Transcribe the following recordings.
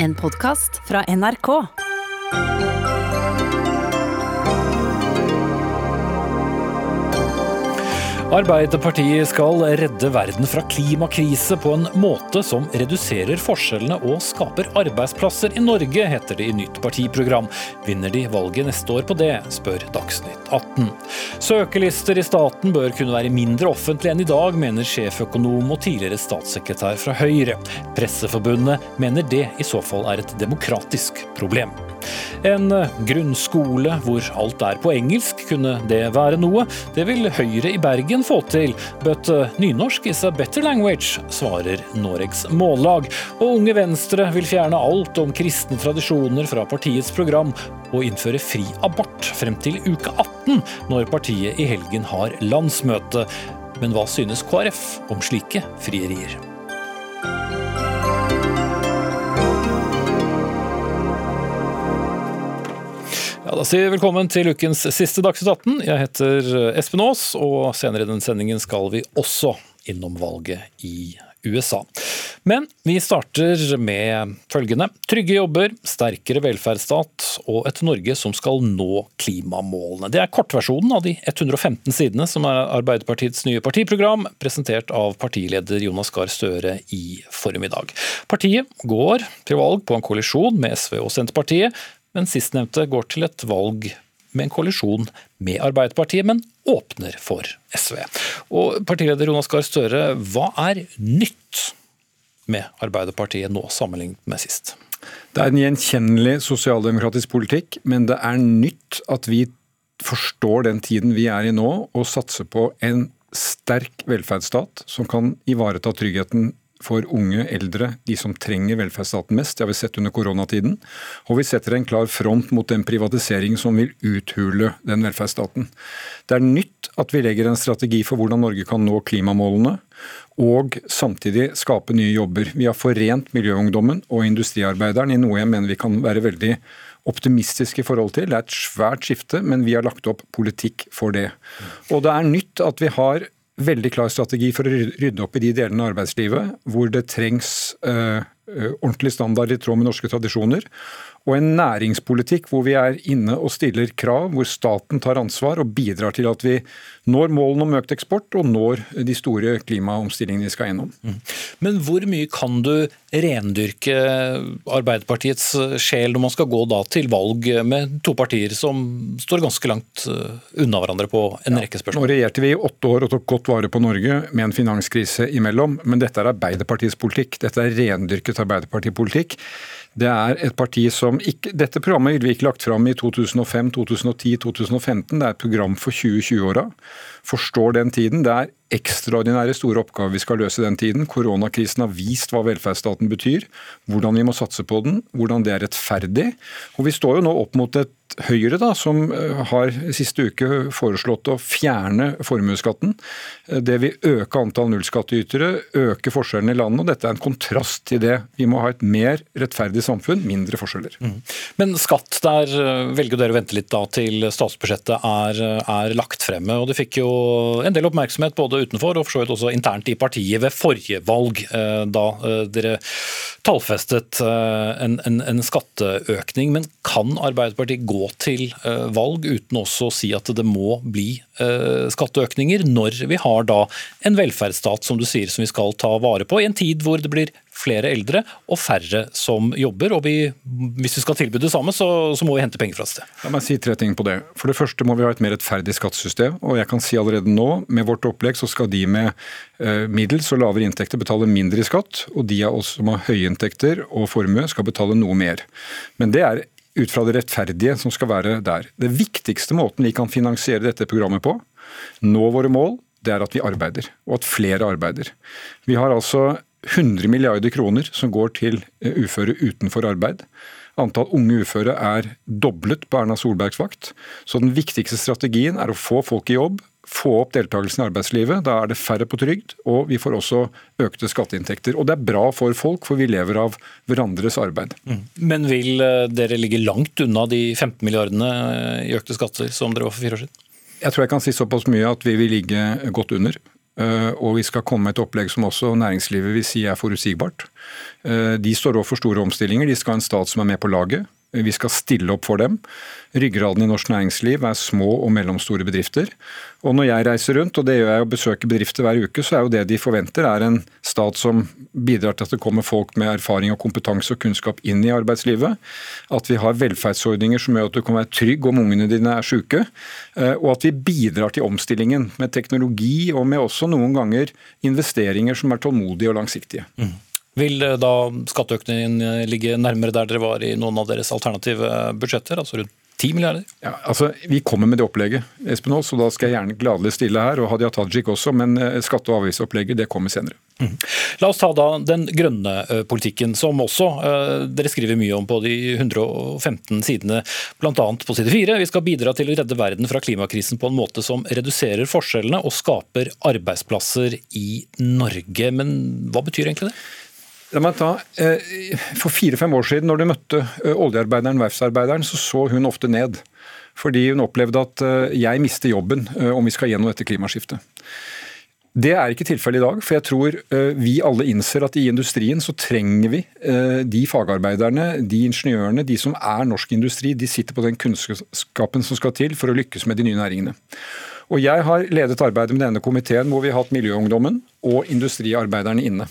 En podkast fra NRK. Arbeiderpartiet skal redde verden fra klimakrise på en måte som reduserer forskjellene og skaper arbeidsplasser i Norge, heter det i nytt partiprogram. Vinner de valget neste år på det, spør Dagsnytt 18. Søkelister i staten bør kunne være mindre offentlige enn i dag, mener sjeføkonom og tidligere statssekretær fra Høyre. Presseforbundet mener det i så fall er et demokratisk problem. En grunnskole hvor alt er på engelsk, kunne det være noe? Det vil Høyre i Bergen få til, but nynorsk is a better language, svarer Noregs Mållag. Og Unge Venstre vil fjerne alt om kristne tradisjoner fra partiets program, og innføre fri abort frem til uke 18, når partiet i helgen har landsmøte. Men hva synes KrF om slike frierier? Ja, Da sier vi velkommen til ukens siste Dagsnytt 18. Jeg heter Espen Aas, og senere i den sendingen skal vi også innom valget i USA. Men vi starter med følgende. Trygge jobber, sterkere velferdsstat og et Norge som skal nå klimamålene. Det er kortversjonen av de 115 sidene som er Arbeiderpartiets nye partiprogram, presentert av partileder Jonas Gahr Støre i formiddag. Partiet går til valg på en koalisjon med SV og Senterpartiet, men sistnevnte går til et valg med en koalisjon med Arbeiderpartiet, men åpner for SV. Og Partileder Jonas Gahr Støre, hva er nytt med Arbeiderpartiet nå sammenlignet med sist? Det er en gjenkjennelig sosialdemokratisk politikk, men det er nytt at vi forstår den tiden vi er i nå, og satser på en sterk velferdsstat som kan ivareta tryggheten for unge, eldre, de som trenger velferdsstaten mest. Det har vi sett under koronatiden. Og vi setter en klar front mot den privatisering som vil uthule den velferdsstaten. Det er nytt at vi legger en strategi for hvordan Norge kan nå klimamålene, og samtidig skape nye jobber. Vi har forent miljøungdommen og industriarbeideren i noe jeg mener vi kan være veldig optimistiske i forhold til. Det er et svært skifte, men vi har lagt opp politikk for det. Og det er nytt at vi har veldig klar strategi for å rydde opp i de delene av arbeidslivet hvor det trengs uh, ordentlig standard i tråd med norske tradisjoner. Og en næringspolitikk hvor vi er inne og stiller krav, hvor staten tar ansvar og bidrar til at vi når målene om økt eksport og når de store klimaomstillingene vi skal gjennom. Mm. Men hvor mye kan du rendyrke Arbeiderpartiets sjel når man skal gå da til valg med to partier som står ganske langt unna hverandre på en ja, rekke spørsmål? Nå regjerte vi i åtte år og tok godt vare på Norge med en finanskrise imellom, men dette er Arbeiderpartiets politikk. Dette er rendyrket Arbeiderpartipolitikk. Det er et parti som ikke, Dette programmet ville vi ikke lagt fram i 2005, 2010, 2015. Det er et program for 2020-åra. Forstår den tiden. Det er ekstraordinære store oppgaver vi skal løse den tiden. Koronakrisen har vist hva velferdsstaten betyr, hvordan vi må satse på den, hvordan det er rettferdig. Og Vi står jo nå opp mot et Høyre, da, som eh, har siste uke foreslått å fjerne formuesskatten. Eh, det vil øke antall nullskattytere, øke forskjellene i landet. og Dette er en kontrast til det. Vi må ha et mer rettferdig samfunn, mindre forskjeller. Mm. Men skatt, der eh, velger dere å vente litt da til statsbudsjettet er, er lagt fremme. og Det fikk jo en del oppmerksomhet både utenfor og for så vidt også internt i partiet ved forrige valg, da dere tallfestet en, en, en skatteøkning. Men kan Arbeiderpartiet gå til eh, valg uten også å si at det må bli eh, skatteøkninger, når vi har da en velferdsstat som du sier som vi skal ta vare på, i en tid hvor det blir flere eldre og færre som jobber. og vi, Hvis vi skal tilby det samme, så, så, må vi hente penger fra et sted. La meg si tre ting på det. For det første må vi ha et mer rettferdig skattesystem. og jeg kan si allerede nå, Med vårt opplegg så skal de med eh, middels og lavere inntekter betale mindre i skatt. Og de av oss som har høye inntekter og formue skal betale noe mer. Men det er ut fra det rettferdige som skal være der. Det viktigste måten vi kan finansiere dette programmet på, nå våre mål, det er at vi arbeider, og at flere arbeider. Vi har altså 100 milliarder kroner som går til eh, uføre utenfor arbeid. Antall unge uføre er doblet på Erna Solbergs vakt. Så den viktigste strategien er å få folk i jobb, få opp deltakelsen i arbeidslivet. Da er det færre på trygd, og vi får også økte skatteinntekter. Og det er bra for folk, for vi lever av hverandres arbeid. Mm. Men vil eh, dere ligge langt unna de 15 milliardene i økte skatter som dere var for fire år siden? Jeg tror jeg kan si såpass mye at vi vil ligge godt under. Og vi skal komme med et opplegg som også næringslivet vil si er forutsigbart. De står overfor store omstillinger. De skal ha en stat som er med på laget. Vi skal stille opp for dem. Ryggraden i norsk næringsliv er små og mellomstore bedrifter. Og når jeg reiser rundt, og det gjør jeg å besøke bedrifter hver uke, så er jo det de forventer er en stat som bidrar til at det kommer folk med erfaring og kompetanse og kunnskap inn i arbeidslivet. At vi har velferdsordninger som gjør at du kan være trygg om ungene dine er syke. Eh, og at vi bidrar til omstillingen med teknologi og med også noen ganger investeringer som er tålmodige og langsiktige. Mm. Vil eh, da skatteøkningen eh, ligge nærmere der dere var i noen av deres alternative budsjetter, altså rundt 10 milliarder? Ja, altså, Vi kommer med det opplegget, Espen Aas, og da skal jeg gjerne gladelig stille her, og Hadia Tajik også, men eh, skatte- og avgiftsopplegget det kommer senere. Mm. La oss ta da den grønne politikken, som også dere skriver mye om på de 115 sidene, bl.a. på side 4. Vi skal bidra til å redde verden fra klimakrisen på en måte som reduserer forskjellene og skaper arbeidsplasser i Norge. Men hva betyr egentlig det? La meg ta, eh, For fire-fem år siden, når du møtte eh, oljearbeideren, verftsarbeideren, så så hun ofte ned. Fordi hun opplevde at eh, jeg mister jobben om vi skal gjennom dette klimaskiftet. Det er ikke tilfellet i dag, for jeg tror vi alle innser at i industrien så trenger vi de fagarbeiderne, de ingeniørene, de som er norsk industri. De sitter på den kunnskapen som skal til for å lykkes med de nye næringene. Og Jeg har ledet arbeidet med denne komiteen hvor vi har hatt Miljøungdommen og industriarbeiderne inne.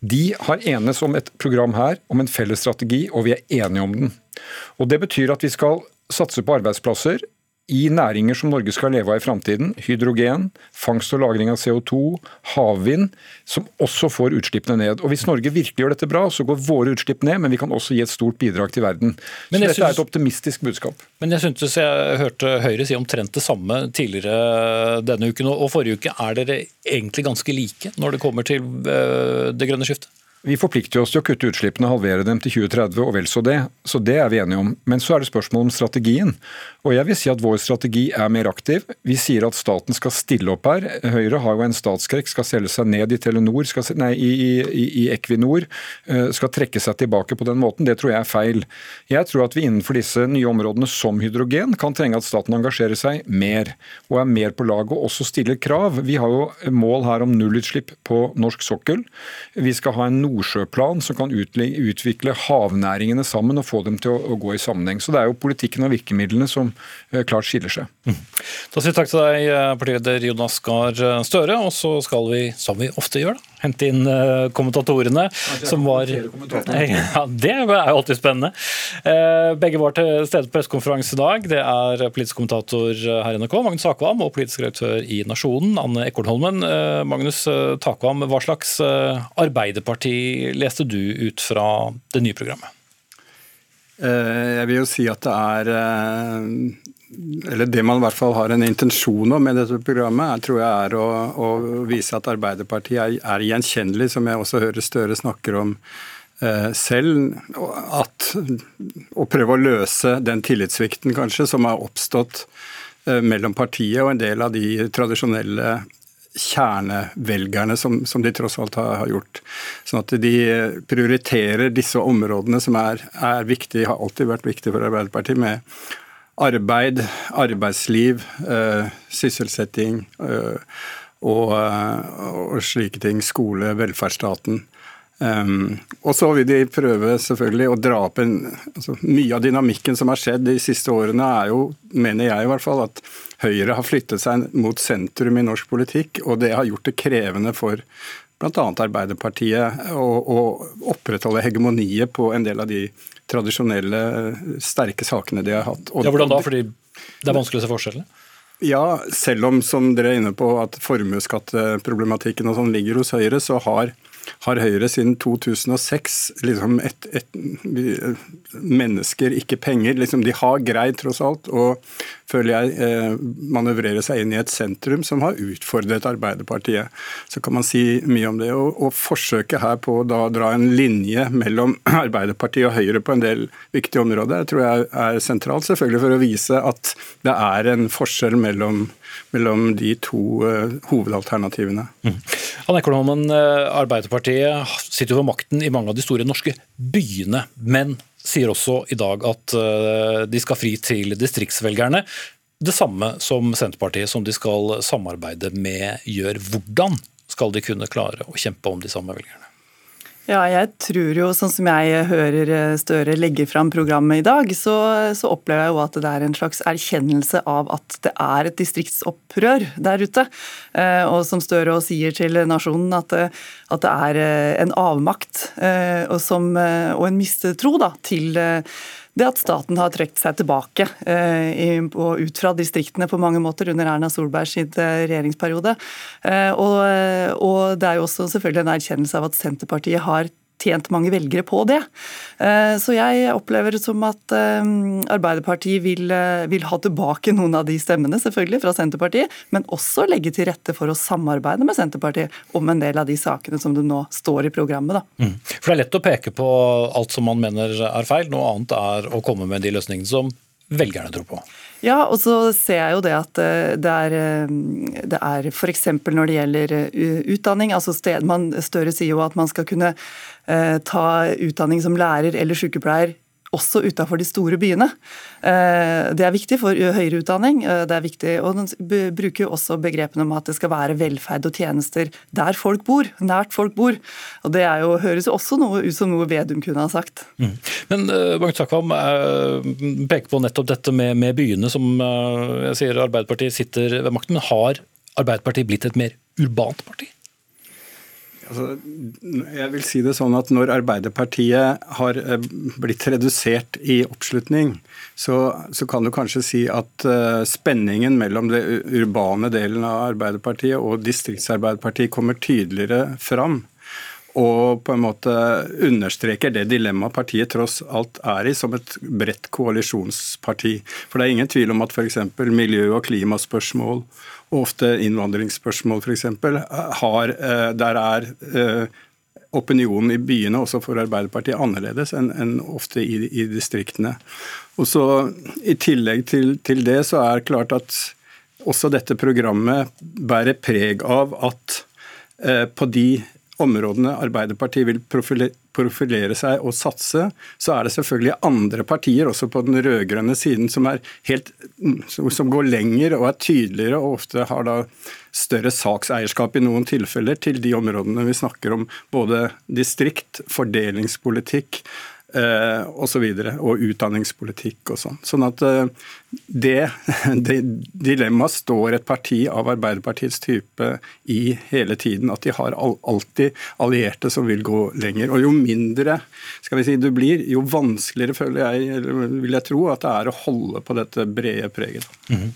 De har enes om et program her, om en felles strategi, og vi er enige om den. Og Det betyr at vi skal satse på arbeidsplasser i næringer som Norge skal leve av i framtiden. Hydrogen, fangst og lagring av CO2, havvind, som også får utslippene ned. Og Hvis Norge virkelig gjør dette bra, så går våre utslipp ned, men vi kan også gi et stort bidrag til verden. Så dette synes, er et optimistisk budskap. Men jeg syntes jeg hørte Høyre si omtrent det samme tidligere denne uken og forrige uke. Er dere egentlig ganske like når det kommer til eh, det grønne skiftet? Vi forplikter oss til å kutte utslippene, halvere dem til 2030 og vel så det. Så det er vi enige om. Men så er det spørsmål om strategien. Og jeg vil si at vår strategi er mer aktiv. Vi sier at staten skal stille opp her. Høyre har jo en statsskrekk, skal selge seg ned i Telenor, skal, nei, i, i, i, Equinor. Eh, skal trekke seg tilbake på den måten. Det tror jeg er feil. Jeg tror at vi innenfor disse nye områdene som hydrogen kan trenge at staten engasjerer seg mer. Og er mer på laget og også stiller krav. Vi har jo mål her om nullutslipp på norsk sokkel. Vi skal ha en nordsjøplan som kan utvikle havnæringene sammen og få dem til å, gå i sammenheng. Så det er jo politikken og virkemidlene som klart skiller seg. Mm. Da sier vi takk til deg, eh, partileder Jonas Gahr Støre. Og så skal vi, som vi ofte gjør, da, hente inn kommentatorene. som var... Ja, Det er jo alltid spennende. Begge var til stede på pressekonferanse i dag. Det er politisk kommentator her i NRK, Magnus Takvam, og politisk redaktør i Nasjonen, Anne Ekornholmen. Magnus Takvam, hva slags Arbeiderparti leste du ut fra det nye programmet? Jeg vil jo si at det er eller det man i hvert fall har en intensjon om med dette programmet, tror jeg er å, å vise at Arbeiderpartiet er, er, gjenkjennelig, som jeg også hører Støre snakker om eh, selv. At, å prøve å løse den tillitssvikten kanskje som har oppstått eh, mellom partiet og en del av de tradisjonelle kjernevelgerne som, som, de tross alt har, har, gjort. Sånn at de prioriterer disse områdene som er, er viktige, har alltid vært viktige for Arbeiderpartiet, med arbeid, arbeidsliv, øh, sysselsetting øh, og, eh, og, slike ting. Skole, velferdsstaten. Um, og så vil de prøve selvfølgelig å dra opp en altså, Mye av dynamikken som har skjedd de siste årene, er jo, mener jeg i hvert fall, at Høyre har flyttet seg mot sentrum i norsk politikk, og det har gjort det krevende for bl.a. Arbeiderpartiet å, å opprettholde hegemoniet på en del av de tradisjonelle, sterke sakene de har hatt. Og, ja, Hvordan da? Fordi det er vanskelig å se forskjellene? Ja, selv om som dere er inne på at formuesskatteproblematikken og sånn ligger hos Høyre, så har har Høyre siden 2006 liksom et, et, mennesker, ikke penger. Liksom de har greid, tross alt, å føler jeg, eh, manøvrere seg inn i et sentrum som har utfordret Arbeiderpartiet. Så kan man si mye om det. Og, og forsøket her på å dra en linje mellom Arbeiderpartiet og Høyre på en del viktige områder, tror jeg er sentralt. Selvfølgelig for å vise at det er en forskjell mellom mellom de to uh, hovedalternativene. Mm. Anne Ekornholmen, eh, Arbeiderpartiet sitter jo ved makten i mange av de store norske byene, men sier også i dag at eh, de skal fri til distriktsvelgerne. det samme som Senterpartiet, som de skal samarbeide med, gjør. Hvordan skal de kunne klare å kjempe om de samme velgerne? Ja, jeg tror jo, sånn som jeg hører eh, Støre legge fram programmet i dag, så, så, opplever jeg jo at det er en slags erkjennelse av at det er et distriktsopprør der ute. Eh, og som Støre også sier til Nasjonen, at, at det er eh, en avmakt og, som, og en mistro da, til det at staten har trukket seg tilbake eh, ut fra distriktene på mange måter under Erna Solbergs eh, regjeringsperiode. Eh, og, og det er jo også selvfølgelig en erkjennelse av at Senterpartiet har tjent mange velgere på det. Eh, så jeg opplever det som at eh, Arbeiderpartiet vil, eh, vil, ha tilbake noen av de stemmene, selvfølgelig, fra Senterpartiet, men også legge til rette for å samarbeide med Senterpartiet om en del av de sakene som det nå står i programmet. Mm. For det er lett å peke på alt som man mener er feil, noe annet er å komme med de løsningene som velgerne tror på. Ja, og så ser jeg jo det at det er, det er f.eks. når det gjelder utdanning. altså sted, man, Støre sier jo at man skal kunne Eh, ta utdanning som lærer eller sykepleier også utenfor de store byene. Eh, det er viktig for høyere utdanning. Eh, det er viktig, og Den bruker også begrepene om at det skal være velferd og tjenester der folk bor, nært folk bor. Og Det jo, høres jo også noe ut som noe Vedum kunne ha sagt. Mm. Men uh, Magnus Takvam peker på nettopp dette med, med byene, som jeg sier Arbeiderpartiet sitter ved makten. Har Arbeiderpartiet blitt et mer urbant parti? Altså, jeg vil si det sånn at Når Arbeiderpartiet har eh, blitt redusert i oppslutning, så, så kan du kanskje si at uh, spenningen mellom det urbane delen av Arbeiderpartiet og distriktsarbeiderpartiet kommer tydeligere fram. Og på en måte understreker det dilemmaet partiet tross alt er i, som et bredt koalisjonsparti. For det er ingen tvil om at f.eks. miljø- og klimaspørsmål og ofte innvandringsspørsmål f.eks., eh, Der er eh, opinionen i byene også for Arbeiderpartiet annerledes enn ofte i, i, distriktene. Og så I tillegg til, til, det så er det klart at også dette programmet bærer preg av at eh, på de områdene Arbeiderpartiet vil profilere seg og satse, så er det selvfølgelig andre partier, også på den rød-grønne siden, som, helt, som, går lenger og er tydeligere og ofte har da større sakseierskap i noen tilfeller til de områdene vi snakker om. Både distrikt, fordelingspolitikk eh. Og, så videre, og utdanningspolitikk og sånn. Sånn at eh, det, det dilemmaet står et parti av Arbeiderpartiets type i hele tiden. At de har alltid allierte som vil gå lenger. Og jo mindre skal vi si, du blir, jo vanskeligere føler jeg, eller vil jeg tro, at det er å holde på dette brede preget. Mm -hmm.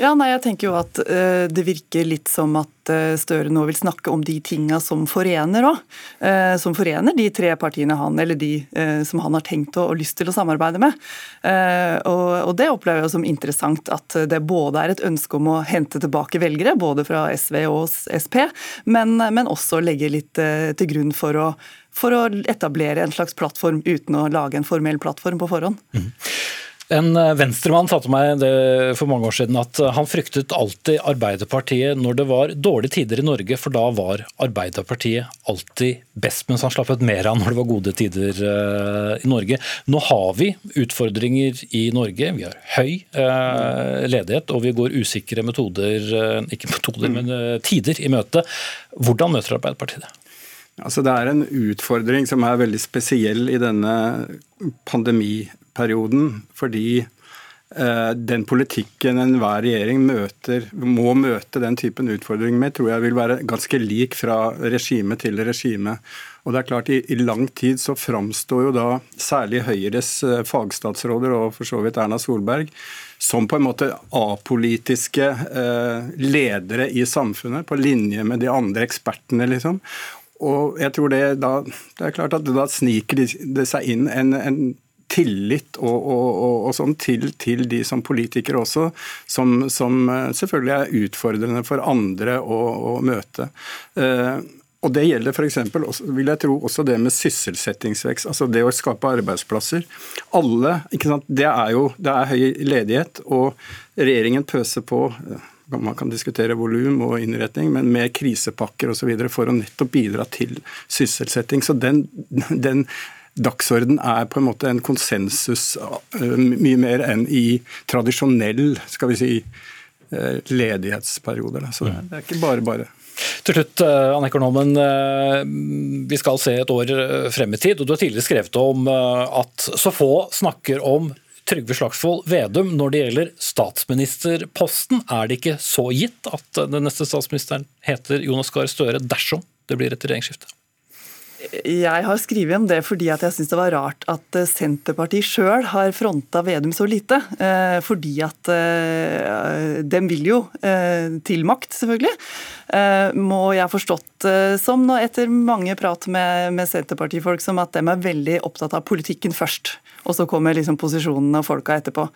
Ja, nei, jeg tenker jo at uh, Det virker litt som at uh, Støre nå vil snakke om de tinga som forener òg. Uh, som forener de tre partiene han, eller de som han har tenkt og, og lyst til å samarbeide med. Og, og det opplever jeg som interessant at det både er et ønske om å hente tilbake velgere, både fra SV og Sp, men, men også legge litt eh, til grunn for å, for å, etablere en slags plattform uten å lage en formell plattform på forhånd. Mm. En eh, venstremann sa til meg for mange år siden at han fryktet alltid Arbeiderpartiet når det var dårlige tider i Norge, for da var Arbeiderpartiet alltid best, mens han slappet mer av når det var gode tider eh, i Norge. Nå har vi utfordringer i Norge. Vi har høy eh, ledighet, og vi går usikre metoder, ikke metoder, men tider i møte. Hvordan møter Arbeiderpartiet det? Altså Det er en utfordring som er veldig spesiell i denne pandemiperioden. Fordi eh, den politikken enhver regjering møter, må møte den typen utfordringer med, tror jeg vil være ganske lik fra regime til regime. Og det er klart, I, i lang tid så framstår jo da særlig Høyres eh, fagstatsråder og for så vidt Erna Solberg som på en måte apolitiske eh, ledere i samfunnet, på linje med de andre ekspertene. liksom. Og jeg tror det da Det er klart at da sniker det seg inn en, en tillit og, og, og, og sånn til, til, de som politikere også, som, som, eh, selvfølgelig er utfordrende for andre å, å møte. Eh, og Det gjelder f.eks. vil jeg tro også det med sysselsettingsvekst, altså det å skape arbeidsplasser. Alle, ikke sant? Det er jo det er høy ledighet, og regjeringen pøser på man kan diskutere volum og innretning, men med krisepakker osv. for å nettopp bidra til sysselsetting. Så den, den dagsorden er på en måte en konsensus mye mer enn i tradisjonell skal vi si, ledighetsperioder. Så det er ikke bare bare. Til slutt, Anne Ekornholmen. Vi skal se et år frem i tid, og du har tidligere skrevet om at så få snakker om Trygve Slagsvold Vedum når det gjelder statsministerposten. Er det ikke så gitt at den neste statsministeren heter Jonas Gahr Støre dersom det blir et regjeringsskifte? Jeg har skrevet om det fordi at jeg syns det var rart at eh, Senterpartiet sjøl har fronta Vedum så lite. Eh, fordi at dem de vil jo til makt, selvfølgelig. Må jeg ha forstått som, etter mange prat med, med Senterpartifolk, som at de er veldig opptatt av politikken først. Og så kommer liksom posisjonene og folka etterpå.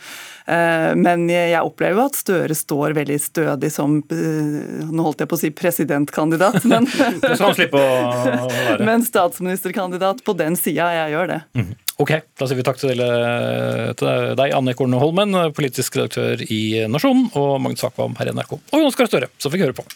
Men jeg opplever jo at Støre står veldig stødig som Nå holdt jeg på å si presidentkandidat, men. Men statsministerkandidat på den sida. Jeg gjør det. Mm. Ok, da sier vi takk til, deg, Anne Korne Holmen, politisk redaktør i Nasjonen, og Magnus Akvam her i NRK. Og Jonas Gahr Støre, som fikk høre på.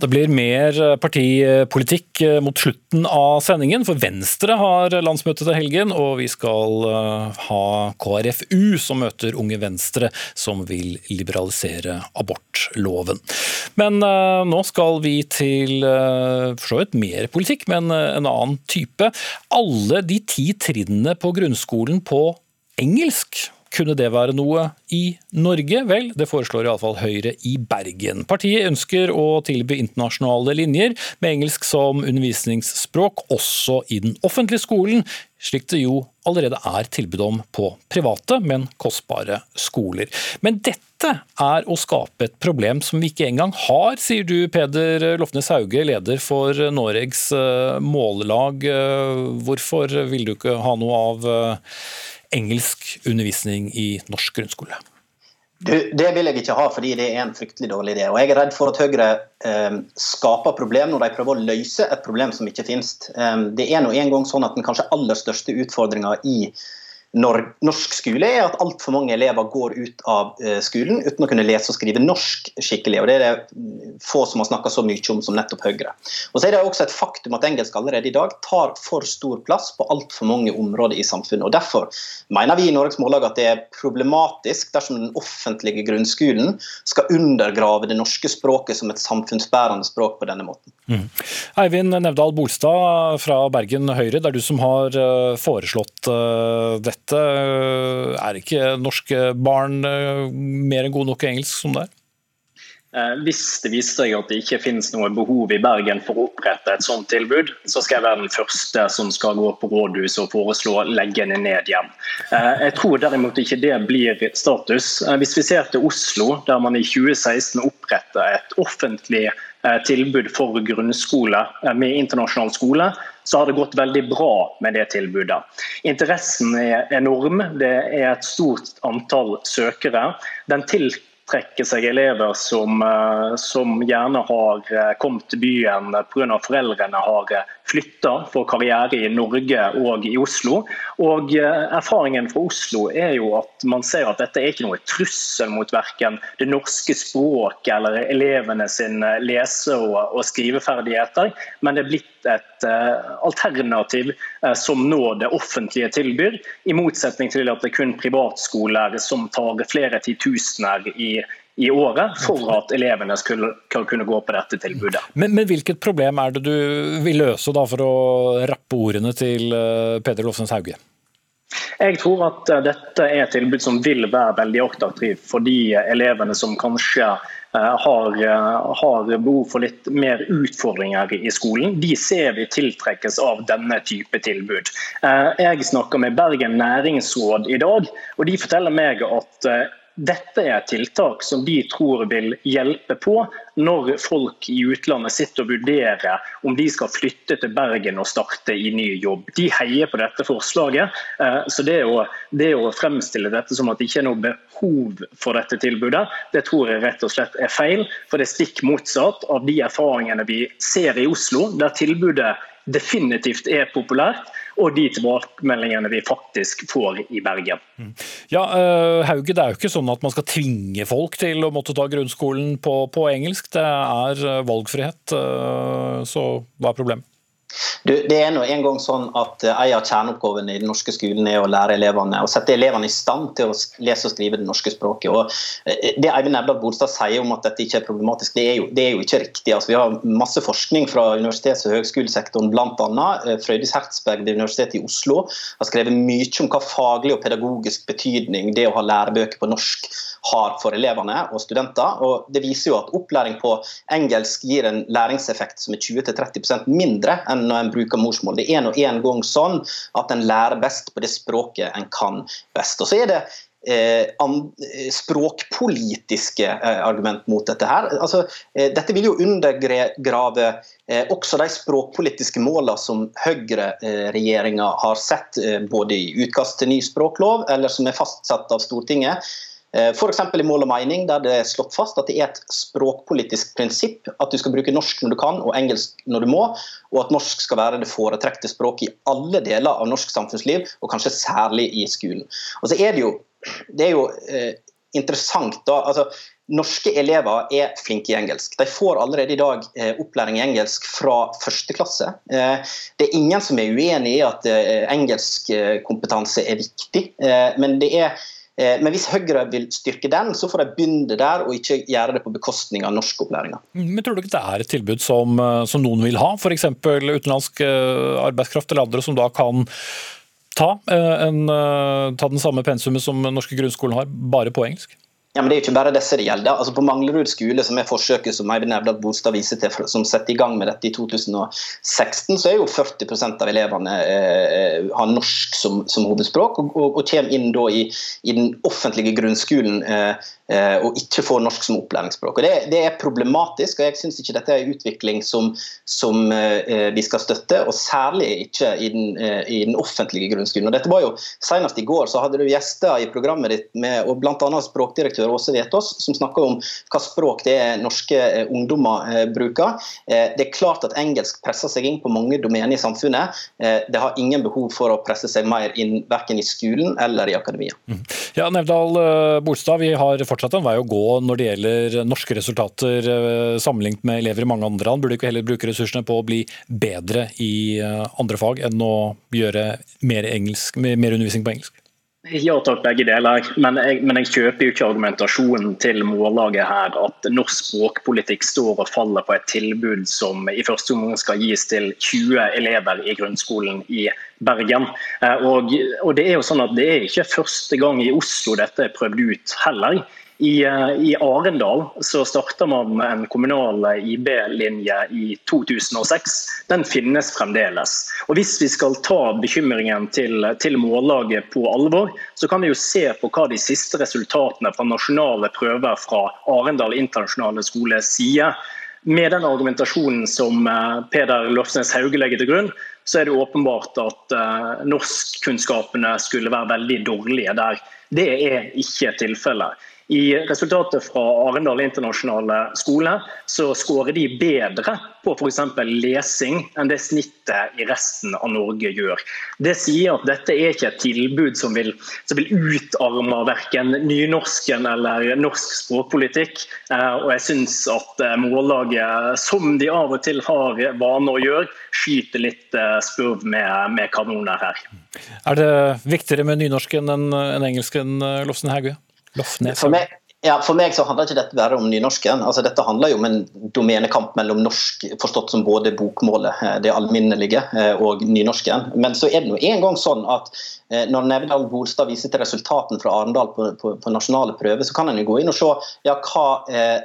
Det blir mer partipolitikk mot slutten av sendingen, for Venstre har landsmøte til helgen, og vi skal eh, ha KrFU som møter Unge Venstre, som vil liberalisere abortloven. Men nå skal vi til for så vidt mer politikk, men en annen type. Alle de ti trinnene på grunnskolen på engelsk kunne det være noe i Norge? Vel, det foreslår iallfall Høyre i Bergen. Partiet ønsker å tilby internasjonale linjer med engelsk som undervisningsspråk også i den offentlige skolen, slik det jo allerede er tilbud om på private, men kostbare skoler. Men dette er å skape et problem som vi ikke engang har, sier du Peder Lofnes Hauge, leder for Noregs eh, mållag. Eh, hvorfor vil du ikke ha noe av eh, engelsk undervisning i norsk grunnskole? Du, det vil jeg ikke ha, fordi det er en fryktelig dårlig idé. Og Jeg er redd for at Høyre eh, skaper problem når de prøver å løse et problem som ikke finnes. Eh, det er nå en gang sånn at den kanskje aller største utfordringa i norsk skole er at altfor mange elever går ut av eh, skolen uten å kunne lese og skrive norsk skikkelig. og Det er det få som har snakka så mye om som nettopp Høyre. Og så er det også et faktum at engelsk allerede i dag tar for stor plass på altfor mange områder i samfunnet. og Derfor mener vi i Norges Mållag at det er problematisk dersom den offentlige grunnskolen skal undergrave det norske språket som et samfunnsbærende språk på denne måten. Mm. Eivind Nevdal Bolstad fra Bergen Høyre, det er du som har eh, foreslått dette dette? Er ikke norske barn eh, mer enn gode nok i engelsk som det er? Eh, hvis det viser seg at det ikke finnes noe behov i Bergen for å opprette et sånt tilbud, så skal jeg være den første som skal gå på rådhuset og foreslå å legge det ned igjen. Eh, jeg tror derimot ikke det blir status. Hvis vi ser til Oslo, der man i 2016 opprettet et offentlig tilbud for grunnskole med internasjonal skole, så har det gått veldig bra med det tilbudet. Interessen er enorm. Det er et stort antall søkere. Den tiltrekker seg elever som, eh, som gjerne har eh, kommet til byen pga. foreldrene har eh, flytta for karriere i Norge og i Oslo. Og Erfaringen fra Oslo er jo at man ser at dette er ikke noe trussel mot verken det norske språket eller elevene sin lese- og, skriveferdigheter, men det er blitt et alternativ som nå det offentlige tilbyr, i motsetning til at det er kun privatskoler som tar flere titusener i i året for at elevene skulle kunne gå på dette tilbudet. Men, men hvilket problem er det du vil løse da for å rappe ordene til eh, Peder Lofsens Hauge? Jeg tror at eh, dette er et tilbud som vil være veldig attraktivt for de elevene som kanskje eh, har, har, behov for litt mer utfordringer i skolen. De ser vi tiltrekkes av denne type tilbud. Jeg snakker med Bergen næringsråd i dag, og de forteller meg at dette er tiltak som de tror vil hjelpe på når folk i utlandet sitter og vurderer om de skal flytte til Bergen og starte i ny jobb. De heier på dette forslaget. Eh, så det å, det å fremstille dette som at det ikke er noe behov for dette tilbudet, det tror jeg rett og slett er feil. For det er stikk motsatt av de erfaringene vi ser i Oslo, der tilbudet definitivt er populært, og de tilbakemeldingene vi faktisk får i Bergen. Ja, uh, Hauge, Det er jo ikke sånn at man skal tvinge folk til å måtte ta grunnskolen på, på engelsk. Det er eh, valgfrihet. Uh, så hva er problemet? Du, det er nå en gang sånn at uh, En av kjerneoppgavene i den norske skolen er å lære elevene, å sette elevene i stand til å lese og skrive det norske språket. Og uh, det Eivind Nævdal Bolstad sier om at dette ikke er problematisk, det er jo, det er jo ikke riktig. Altså, vi har masse forskning fra universitets- og høgskolesektoren, bl.a. Uh, Frøydis Hertzberg ved Universitetet i Oslo har skrevet mye om hva faglig og pedagogisk betydning det å ha lærebøker på norsk har for elevene og studenter. og Det viser jo at opplæring på engelsk gir en læringseffekt som er 20-30% mindre enn når en bruker morsmål. Det er nå en gang sånn at en lærer best på det språket en kan best. Og så er det Eh, språkpolitiske eh, argument mot dette. her. Altså, eh, dette vil jo undergrave eh, også de språkpolitiske målene som høyreregjeringa eh, har sett både i utkast til ny språklov, eller som er fastsatt av Stortinget. Eh, F.eks. i Mål og mening, der det er slått fast at det er et språkpolitisk prinsipp at du skal bruke norsk når du kan og engelsk når du må, og at norsk skal være det foretrekte språket i alle deler av norsk samfunnsliv, og kanskje særlig i skolen. Og så er Det jo, det er jo eh, interessant da, altså Norske elever er flinke i engelsk. De får allerede i dag eh, opplæring i engelsk fra første klasse. Eh, det er ingen som er uenig i at engelskkompetanse er viktig, men det er men hvis Høyre vil styrke den, så får de begynne der, og ikke gjøre det på bekostning av norskopplæringa. Men tror du ikke det er et tilbud som, eh, som noen vil ha, f.eks. utenlandsk eh, arbeidskraft eller andre som da kan ta, en, ta den samme pensumet som norske grunnskolen har, bare på engelsk? Ja, men Det er jo ikke bare disse det gjelder. Altså På Manglerud skole, som er forsøket som Eivind Nevdal Bolstad viser til, som setter i gang med dette i 2016, så er jo 40% av elevene eh, har norsk som, som hovedspråk, og, og, og, kommer inn da i, i den offentlige grunnskolen eh, Eh, og ikke får norsk som opplæringsspråk. Og det, det, er problematisk, og jeg syns ikke dette er en utvikling som, som uh, vi skal støtte, og særlig ikke i den, i den, offentlige grunnskolen. Og dette var jo Senest i går så hadde du gjester i programmet ditt, med, og bl.a. språkdirektør Åse Vetås, som snakker om hva språk det er norske uh, ungdommer bruker. det er klart at engelsk presser seg inn på mange domener i samfunnet. det har ingen behov for å presse seg mer inn verken i skolen eller i akademia. Mm. Ja, Nevdal Bolstad, vi har fortsatt en vei å gå når det gjelder norske resultater eh, sammenlignet med elever i mange andre land. Burde ikke heller bruke ressursene på å bli bedre i eh, andre fag enn å gjøre mer, engelsk, mer undervisning på engelsk? Ja takk, begge deler. Men jeg, men jeg, kjøper jo ikke argumentasjonen til Mållaget her at norsk språkpolitikk står og faller på et tilbud som i første omgang skal gis til 20 elever i grunnskolen i Bergen. Eh, og, og det er jo sånn at det er ikke første gang i Oslo dette er prøvd ut heller. I, eh, I, Arendal så starta man en kommunal IB-linje i 2006. Den finnes fremdeles. Og Hvis vi skal ta bekymringen til, til mållaget på alvor, så kan vi jo se på hva de siste resultatene fra nasjonale prøver fra Arendal internasjonale skole sier. Med den argumentasjonen som eh, Peder Lofsnes Hauge legger til grunn, så er det åpenbart at norskkunnskapene skulle være veldig dårlige der. Det er ikke tilfellet. I resultatet fra Arendal internasjonale skole så skårer de bedre på f.eks. lesing enn det snittet i resten av Norge gjør. Det sier at dette er ikke et tilbud som vil, som vil utarme verken nynorsken eller norsk språkpolitikk. Eh, og jeg syns at eh, Mållaget, som de av og til har vane å gjøre, skyter litt eh, spurv med, med kanoner her. Er det viktigere med nynorsken enn engelsken, Lofsen Haugø? Lofnes. For meg, ja, for meg så handler ikke dette bare om nynorsken. Altså, dette handler jo om en domenekamp mellom norsk, forstått som både bokmålet, eh, det alminnelige, eh, og nynorsken. Men så er det nå en gang sånn at eh, når Nevdal Bolstad viser til resultatene fra Arendal på, på, på, nasjonale prøver, så kan en jo gå inn og se ja, hva eh,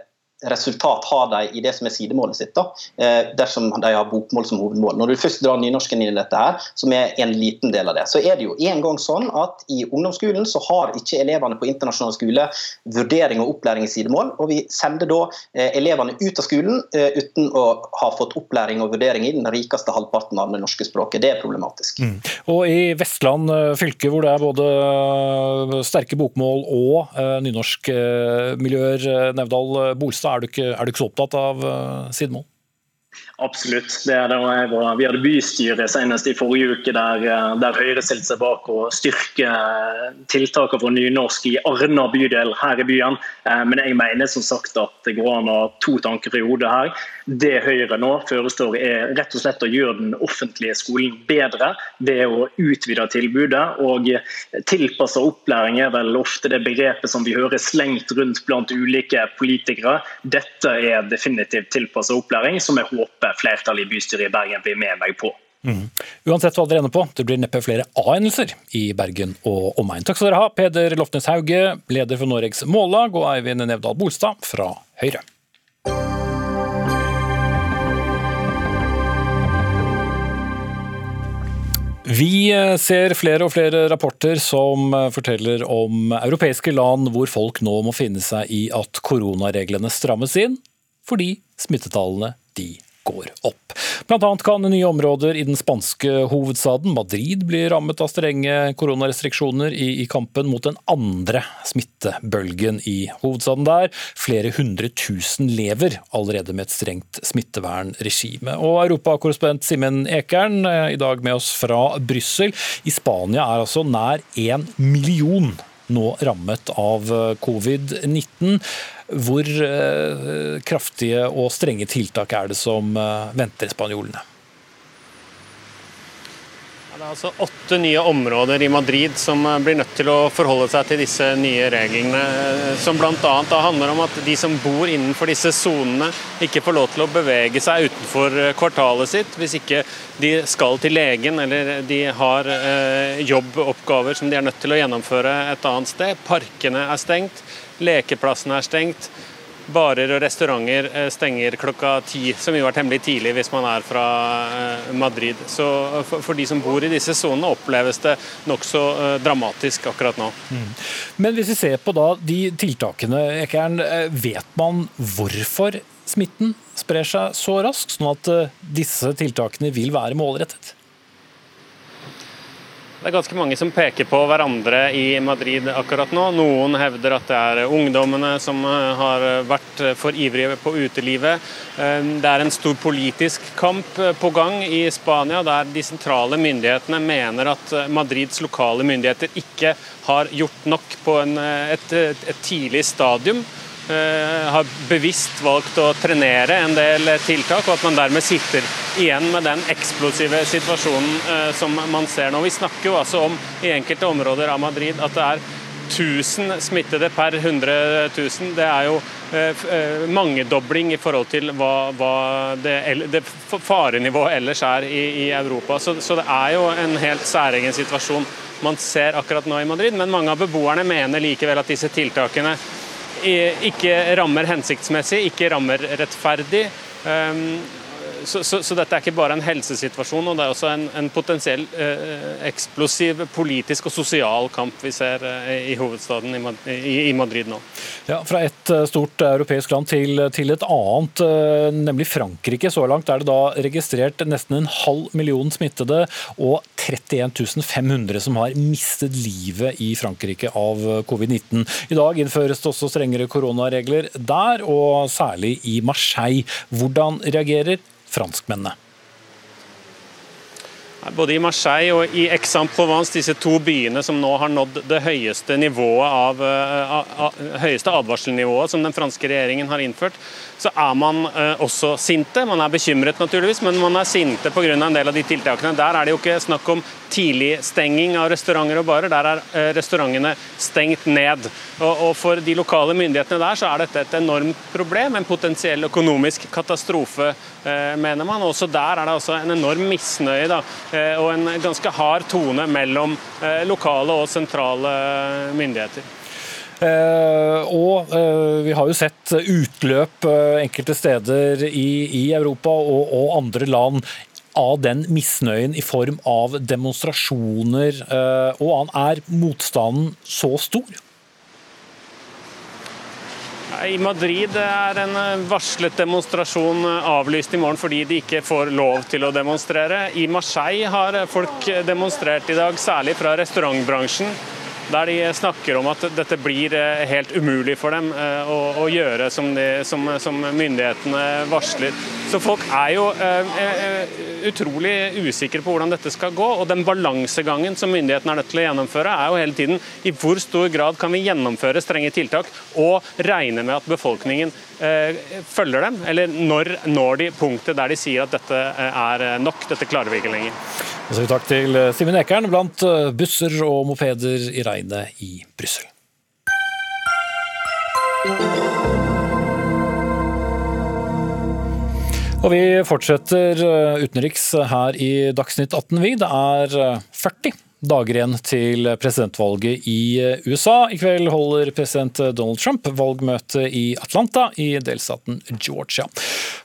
resultat har de i det som er sidemålet sitt, da, eh, dersom de har bokmål som hovedmål. Når du først drar nynorsken inn i dette, her, som er en liten del av det, så er det jo en gang sånn at i ungdomsskolen så har ikke elevene på internasjonal skole vurdering og opplæring i sidemål. og Vi sender da eh, elevene ut av skolen eh, uten å ha fått opplæring og vurdering i den rikeste halvparten av det norske språket. Det er problematisk. Mm. Og I Vestland fylke, hvor det er både sterke bokmål og nynorskmiljøer, Nevdal Bolstad, er du ikke, er du ikke så opptatt av uh, sidemål? Absolutt. det det. Vi hadde bystyret senest i forrige uke der, eh, der Høyre stilte seg bak å styrke eh, tiltakene for nynorsk i Arna bydel her i byen. Eh, men jeg mener som sagt at det går an å ha to tanker i hodet her. Det Høyre nå forestår er rett og slett å gjøre den offentlige skolen bedre ved å utvide tilbudet. og Tilpassa opplæring er vel ofte det begrepet som vi hører slengt rundt blant ulike politikere. Dette er definitivt tilpassa opplæring, som jeg håper flertallet i bystyret i Bergen blir med meg på. Mm. Uansett hva dere ender på, det blir neppe flere A-endelser i Bergen og omegn. Takk skal dere ha, Peder Lofnes Hauge, leder for Noregs Mållag, og Eivind Nevdal Bolstad fra Høyre. Vi eh, ser flere og flere rapporter som eh, forteller om europeiske land hvor folk nå må finne seg i at koronareglene strammes inn, fordi smittetallene de går opp. Blant annet kan nye områder i den spanske hovedstaden Madrid bli rammet av strenge koronarestriksjoner i, i kampen mot den andre smittebølgen i hovedstaden der. Flere hundre tusen lever allerede med et strengt smittevernregime. Og Europakorrespondent Simen Ekern, i dag med oss fra Brussel. I Spania er altså nær én million nå rammet av covid-19. Hvor eh, kraftige og strenge tiltak er det som eh, venter spanjolene? Det er altså åtte nye områder i Madrid som eh, blir nødt til å forholde seg til disse nye reglene. Som bl.a. handler om at de som bor innenfor disse sonene, ikke får lov til å bevege seg utenfor kvartalet sitt hvis ikke de skal til legen eller de har jobboppgaver som de er nødt til å gjennomføre et annet sted. Parkene er stengt. Lekeplassene er stengt. Barer og restauranter eh, stenger klokka ti, som jo er temmelig tidlig hvis man er fra eh, Madrid. Så for de som bor i disse sonene, oppleves det nokså eh, dramatisk akkurat nå. Mm. Men hvis vi ser på da de tiltakene, Ekern, vet man hvorfor smitten sprer seg så raskt, sånn at disse tiltakene vil være målrettet? Det er ganske mange som peker på hverandre i Madrid akkurat nå. Noen hevder at det er ungdommene som eh, har vært for ivrige på utelivet. Eh, det er en stor politisk kamp eh, på gang i Spania, der de sentrale myndighetene mener at Madrids lokale myndigheter ikke har gjort nok på en, et, et tidlig stadium. Eh, har bevisst valgt å trenere en del tiltak, og at man dermed sitter igjen med den eksplosive situasjonen eh, som man ser nå. Vi snakker jo altså om i enkelte områder av Madrid at det er 1000 smittede per 100 000. Det er jo eh, mangedobling i forhold til hva, hva det, det, farenivået ellers er i, i Europa. Så, så, det er jo en helt særegen situasjon man ser akkurat nå i Madrid. Men mange av beboerne mener likevel at disse tiltakene ikke rammer hensiktsmessig, ikke rammer rettferdig. Så, så, så, dette er ikke bare en helsesituasjon, og det er også en, en potensiell eh, eksplosiv politisk og sosial kamp vi ser eh, i hovedstaden i, i, Madrid nå. Ja, Fra et eh, stort europeisk land til, til, et annet, eh, nemlig Frankrike. Så langt er det da registrert nesten en halv million smittede og 31 500 som har mistet livet i Frankrike av covid-19. I dag innføres det også strengere koronaregler der, og særlig i Marseille. Hvordan reagerer franskmennene. Både i Marseille og i Aix-en-Provence, disse to byene som nå har nådd det høyeste, av, a, a, høyeste advarselnivået som den franske regjeringen har innført, så er man uh, også sinte. Man er bekymret naturligvis, men man er sinte pga. en del av de tiltakene. Der er det jo ikke snakk om tidlig stenging av restauranter og barer. Der er uh, restaurantene stengt ned. Og, For de lokale myndighetene der så er dette et enormt problem, en potensiell økonomisk katastrofe, mener man. Også der er det også en enorm misnøye da, og en ganske hard tone mellom lokale og sentrale myndigheter. Uh, og uh, vi har jo sett utløp uh, enkelte steder i, i Europa og, og, andre land av den misnøyen i form av demonstrasjoner og annen. Er motstanden så stor? I Madrid er en varslet demonstrasjon avlyst i morgen fordi de ikke får lov til å demonstrere. I Marseille har folk demonstrert i dag, særlig fra restaurantbransjen. Der de snakker om at dette blir helt umulig for dem å, å gjøre som, de, som, som, myndighetene varsler. Så folk er jo utrolig usikre på hvordan dette skal gå. Og den balansegangen som myndighetene er nødt til å gjennomføre, er jo hele tiden i hvor stor grad kan vi gjennomføre strenge tiltak og regne med at befolkningen eh, følger dem? Eller når når de punktet der de sier at dette eh, er nok, dette klarer vi ikke lenger? Så takk til eh, Simen Ekern blant eh, busser og mopeder i regnet i Brussel. Og vi fortsetter eh, utenriks her i Dagsnytt 18, vi. Det er 40 eh, dager igjen til presidentvalget i eh, USA. I kveld holder president Donald Trump valgmøte i Atlanta i delstaten Georgia.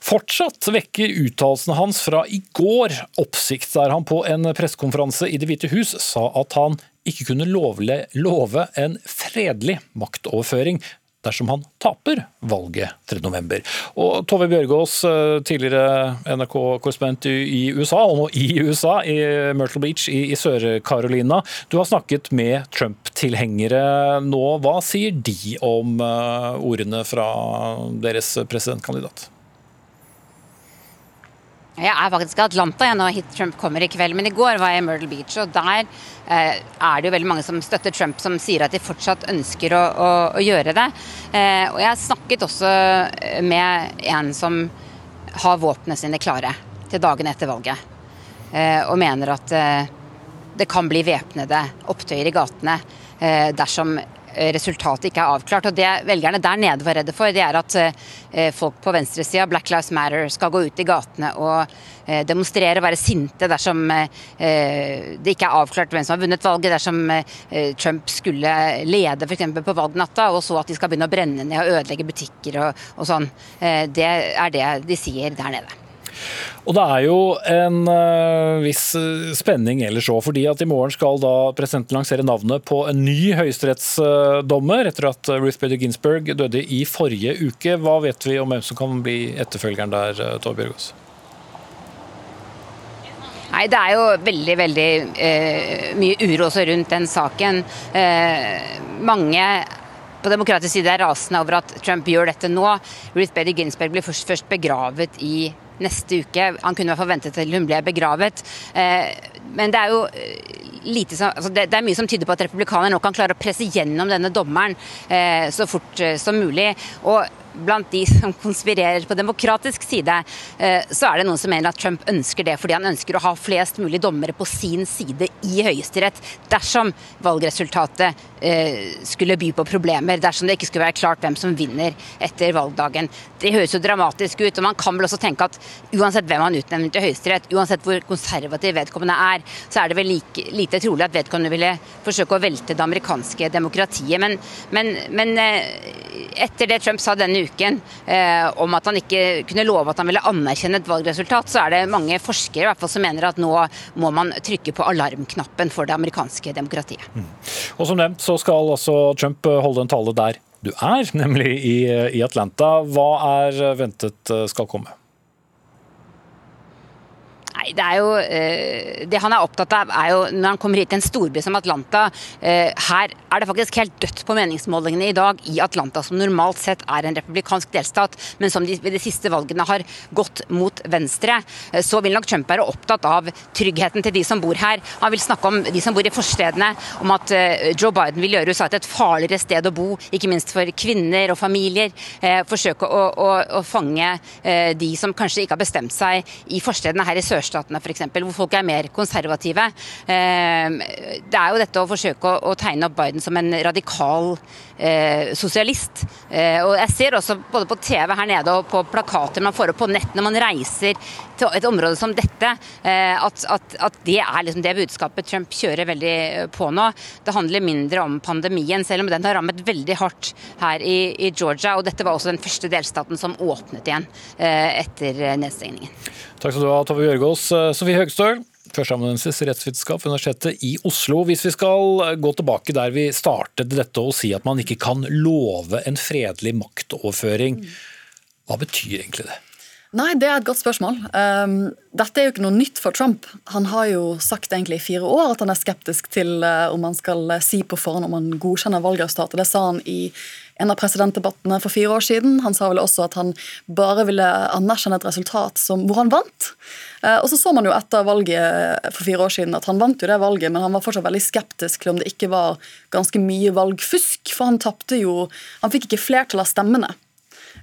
Fortsatt vekker uttalelsene hans fra i går oppsikt, der han på en pressekonferanse i Det hvite hus sa at han ikke kunne love en fredelig maktoverføring dersom han taper valget 3.11. Og Tove Bjørgaas, eh, tidligere NRK-korrespondent i USA, og nå i USA, i Myrtle Beach i, Sør-Carolina. Du har snakket med Trump-tilhengere nå. Hva sier de om uh, ordene fra deres presidentkandidat? Jeg er faktisk i Atlanta jeg, når Trump kommer i kveld, men i går var jeg i Myrtle Beach. og Der eh, er det jo veldig mange som støtter Trump, som sier at de fortsatt ønsker å, å, å gjøre det. Eh, og Jeg snakket også med en som har våpnene sine klare til dagen etter valget. Eh, og mener at eh, det kan bli væpnede opptøyer i gatene eh, dersom Eh, resultatet ikke er avklart. Og Det velgerne der nede var redde for, det er at eh, folk på venstresida, Black Lives Matter, skal gå ut i gatene og eh, demonstrere og være sinte dersom det ikke er avklart hvem som har vunnet valget, dersom Trump skulle lede f.eks. på valgnatta, og så at de skal begynne å brenne ned og ødelegge butikker og, og sånn. Det er det de sier der nede. Og det er jo en uh, viss eh, spenning ellers òg, fordi at i morgen skal da presidenten lansere navnet på en ny høyesterettsdommer etter at Ruth Bader Ginsburg døde i forrige uke. Hva vet vi om hvem som kan bli etterfølgeren der, uh, Tove Bjørgaas? Nei, Det er jo veldig veldig eh, mye uro også rundt den saken. Eh, mange på demokratisk side er rasende over at Trump gjør dette nå. Ruth Bader Ginsburg blir først, først begravet i neste uke. Han kunne forventet til hun ble begravet. Eh, men det er jo eh, lite som, altså det, er mye som tyder på at republikanerne nå kan klare å presse gjennom denne dommeren eh, så fort som mulig. Og blant de som konspirerer på demokratisk side, eh, så er det noen som mener at Trump ønsker det fordi han ønsker å ha flest mulig dommere på sin side i Høyesterett dersom valgresultatet eh, skulle by på problemer, dersom det ikke skulle være klart hvem som vinner etter valgdagen. Det høres jo dramatisk ut, og man kan vel også tenke at uansett hvem han utnevner til Høyesterett, uansett hvor konservativ vedkommende er, så er det vel like, lite trolig at vedkommende ville forsøke å velte det amerikanske demokratiet. Men, men, men eh, etter det Trump sa denne uken eh, om at han ikke kunne love at han ville anerkjenne et valgresultat, så er det mange forskere i hvert fall som mener at nå må man trykke på alarmknappen for det amerikanske demokratiet. Mm. Og Som nevnt så skal altså Trump holde en tale der du er, nemlig i, i Atlanta. Hva er ventet eh, skal komme? Nei, det er jo eh, Det han er opptatt av, er jo når han kommer hit til en storby som Atlanta eh, Her er det faktisk helt dødt på meningsmålingene i dag i Atlanta, som normalt sett er en republikansk delstat, men som ved de siste valgene har gått mot venstre. Eh, så vil nok Trump være opptatt av tryggheten til de som bor her. Han vil snakke om de som bor i forstedene, om at Joe Biden vil gjøre USA til et farligere sted å bo, ikke minst for kvinner og familier. Forsøke å, å, å fange de som kanskje ikke har bestemt seg i forstedene her i sørstaten sørstatene f.eks., hvor folk er mer konservative. Ehm, det er jo dette å forsøke å tegne opp Biden som en radikal eh, sosialist. Eh, og jeg ser også både på TV her nede og på plakater man får opp på nett når man reiser til et område som dette, eh, at, at, at, det er liksom det budskapet Trump kjører veldig på nå. Det handler mindre om pandemien, selv om den har rammet veldig hardt her i, i Georgia. Og dette var også den første delstaten som åpnet igjen etter nedstengningen. Takk skal du ha, Tove Bjørgaas. Sofie Høgstøl, førsteamanuensis i rettsvitenskap ved Universitetet i Oslo. Hvis vi skal gå tilbake der vi startet dette og si at man ikke kan love en fredelig maktoverføring, hva betyr egentlig det? Nei, det er et godt spørsmål. Um, dette er jo ikke noe nytt for Trump. Han har jo sagt egentlig i fire år at han er skeptisk til uh, om han skal uh, si på forhånd om han godkjenner valgresultatet. Det sa han i en av presidentdebattene for fire år siden. Han sa vel også at han bare ville anerkjenne et resultat som, hvor han vant. Uh, og så så man jo etter valget for fire år siden at han vant jo det valget, men han var fortsatt veldig skeptisk til om det ikke var ganske mye valgfusk, for han tapte jo Han fikk ikke flertall av stemmene.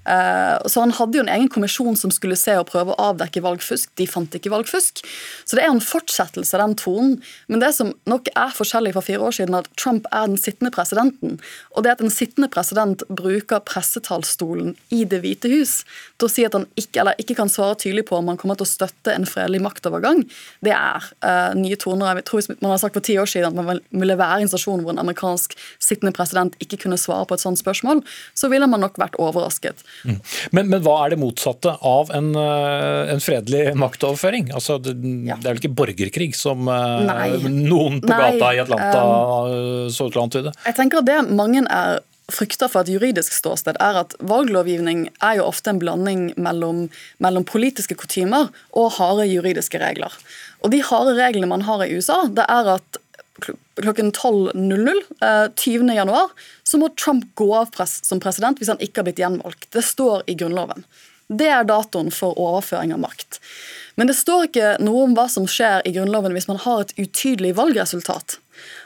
Eh, så Han hadde jo en egen kommisjon som skulle se og prøve å avdekke valgfusk. De fant ikke valgfusk. Så det er en fortsettelse av den tonen. Men det som nok er forskjellig fra fire år siden, at Trump er den sittende presidenten. Og det at en sittende president bruker pressetalsstolen i Det hvite hus til å si at han ikke, ikke, kan svare tydelig på om han kommer til å støtte en fredelig maktovergang, det er uh, nye toner. Jeg tror Man har sagt for ti år siden at man ville være i en stasjon hvor en amerikansk sittende president ikke kunne svare på et sånt spørsmål. Så ville man nok vært overrasket. Mm. Men, men, hva er det motsatte av en, eh, en fredelig maktoverføring? Altså, det, ja. det, er vel ikke borgerkrig som eh, Nei. noen på Nei. gata i Atlanta um, så ut til å antyde? Jeg tenker at det mange er frykter for et juridisk ståsted, er at valglovgivning er jo ofte en blanding mellom, mellom politiske kutymer og harde juridiske regler. Og De harde reglene man har i USA, det er at klokken 12.00 20.1 januar, så må Trump gå av press som president hvis han ikke har blitt gjenvalgt. Det står i Grunnloven. Det er datoen for overføring av makt. Men det står ikke noe om hva som skjer i Grunnloven hvis man har et utydelig valgresultat.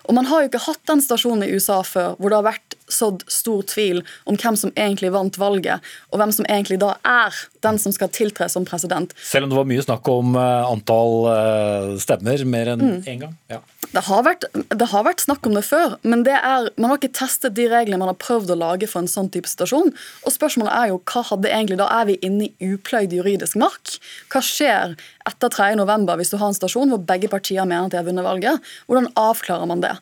Og man har jo ikke hatt den stasjonen i USA før hvor det har vært sådd stor tvil om hvem som egentlig vant valget, og hvem som egentlig da er den som skal tiltre som president. Selv om det var mye snakk om eh, antall eh, stemmer mer enn én mm. en gang? Ja. Det har, vært, det har, vært, snakk om det før, men det er, man har ikke testet de reglene man har prøvd å lage for en sånn type situasjon. Og spørsmålet er jo hva hadde egentlig Da er vi inne i upløyd juridisk mark. Hva skjer etter 3.11 hvis du har en stasjon hvor begge partier mener at de har vunnet valget? Hvordan avklarer man det?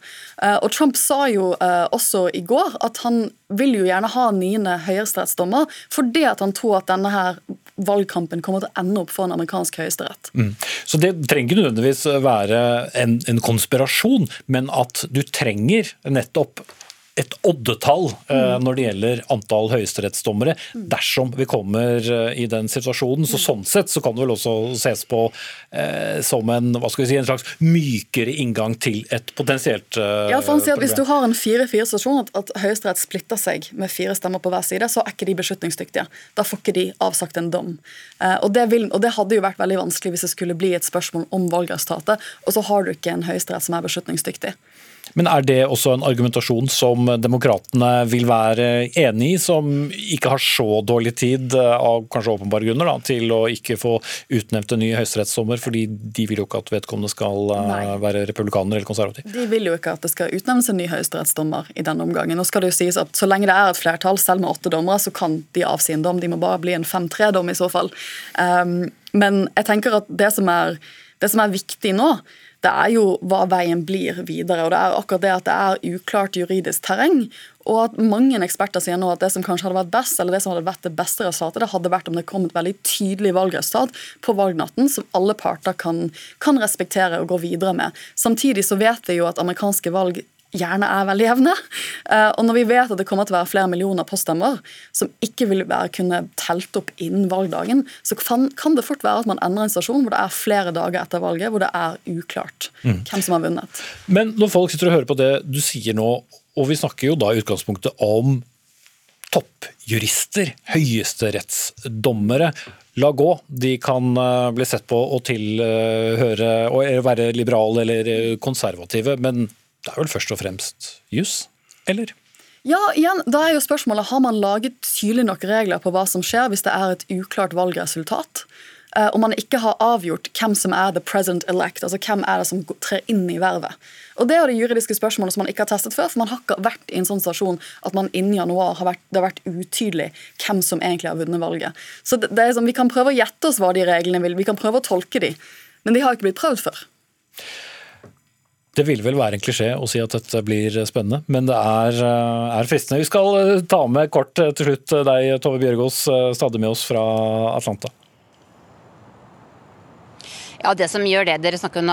Eh, og Trump sa jo også i går at han vil jo gjerne ha niende høyesterettsdommer fordi at han tror at denne her valgkampen kommer til å ende opp for en amerikansk høyesterett. Mm. Så det trenger ikke nødvendigvis være en, en konspirasjon, men at du trenger nettopp et oddetall eh, mm. når det gjelder antall høyesterettsdommere, dersom vi kommer eh, i den situasjonen. Så Sånn sett så kan det vel også ses på eh, som en, hva skal vi si, en slags mykere inngang til et potensielt eh, Ja, for han sier at Hvis du har en 4-4-situasjon, at, at Høyesterett splitter seg med fire stemmer på hver side, så er ikke de beslutningsdyktige. Da får ikke de avsagt en dom. Eh, og, det vil, og, det hadde jo vært veldig vanskelig hvis det skulle bli et spørsmål om valgresultatet, og så har du ikke en høyesterett som er beslutningsdyktig. Men er det også en argumentasjon som demokratene vil være enig i, som ikke har så dårlig tid, eh, av kanskje åpenbare grunner, da, til å ikke få utnevnt en ny høyesterettsdommer, fordi de vil jo ikke at vedkommende skal eh, Nei. være republikaner eller konservativ? De vil jo ikke at det skal utnevnes en ny høyesterettsdommer i denne omgangen. Nå skal det jo sies at Så lenge det er et flertall, selv med åtte dommere, så kan de avsi en dom. De må bare bli en 5-3-dom i så fall. Um, men jeg tenker at det som er, det som er viktig nå, det er jo hva veien blir videre. og Det er akkurat det at det er uklart juridisk terreng. Og at mange eksperter sier nå at det som kanskje hadde vært best, eller det som hadde vært det beste resultatet, det hadde vært om det kom et veldig tydelig valgresultat på valgnatten som alle parter kan, kan respektere og gå videre med. Samtidig så vet vi jo at amerikanske valg gjerne er veldig jevne. Eh, og når vi vet at det kommer til å være flere millioner poststemmer som ikke vil være kunne telt opp innen valgdagen, så kan det fort være at man endrer en stasjon hvor det er flere dager etter valget hvor det er uklart mm. hvem som har vunnet. Men når folk sitter og hører på det du sier nå, og vi snakker jo da i utgangspunktet om toppjurister, høyesterettsdommere. La gå. De kan eh, bli sett på og tilhøre og være liberale eller konservative, men det er vel først og fremst juss, eller? Ja, igjen, da er jo spørsmålet, Har man laget tydelige nok regler på hva som skjer hvis det er et uklart valgresultat? Eh, og man ikke har avgjort hvem som er the present elect, altså hvem er det som trer inn i vervet. Og Det er det juridiske spørsmålet som man ikke har testet før. for Man har ikke vært i en sånn stasjon at man innen januar har vært, det har vært utydelig hvem som egentlig har vunnet valget. Så det, det som, Vi kan prøve å gjette oss hva de reglene vil, vi kan prøve å tolke de, men de har ikke blitt prøvd før. Det vil vel være en klisjé å si at dette blir spennende, men det er, eh, er fristende. Vi skal eh, ta med kort eh, til slutt deg, Tove Bjørgaas, stadig med oss fra Atlanta. Ja, Det som gjør det dere snakker om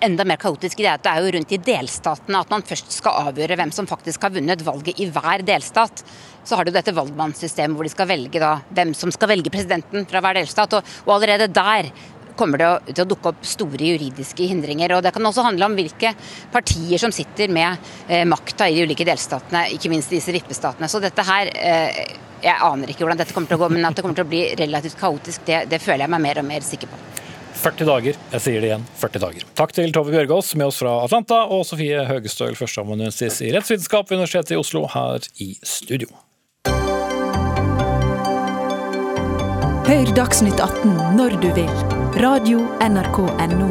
enda mer kaotisk det det at det er jo rundt i delstatene at man først skal avgjøre hvem som faktisk har vunnet valget i hver delstat. Så har du dette valgmannssystemet hvor de skal velge da, hvem som skal velge presidenten fra hver delstat. Og, og allerede der kommer det til å dukke opp store juridiske hindringer. og Det kan også handle om hvilke partier som sitter med eh, makta i de ulike delstatene, ikke minst disse vippestatene. Så dette her eh, Jeg aner ikke hvordan dette kommer til å gå, men at det kommer til å bli relativt kaotisk, det, det føler jeg meg mer og mer sikker på. 40 dager. Jeg sier det igjen, 40 dager. Takk til Tove Bjørgaas med oss fra Atlanta, og Sofie Høgestøl, førsteamanuensis i rettsvitenskap ved Universitetet i Oslo, her i studio. Hør Dagsnytt 18 når du vil. Radio NRK Radio.nrk.no.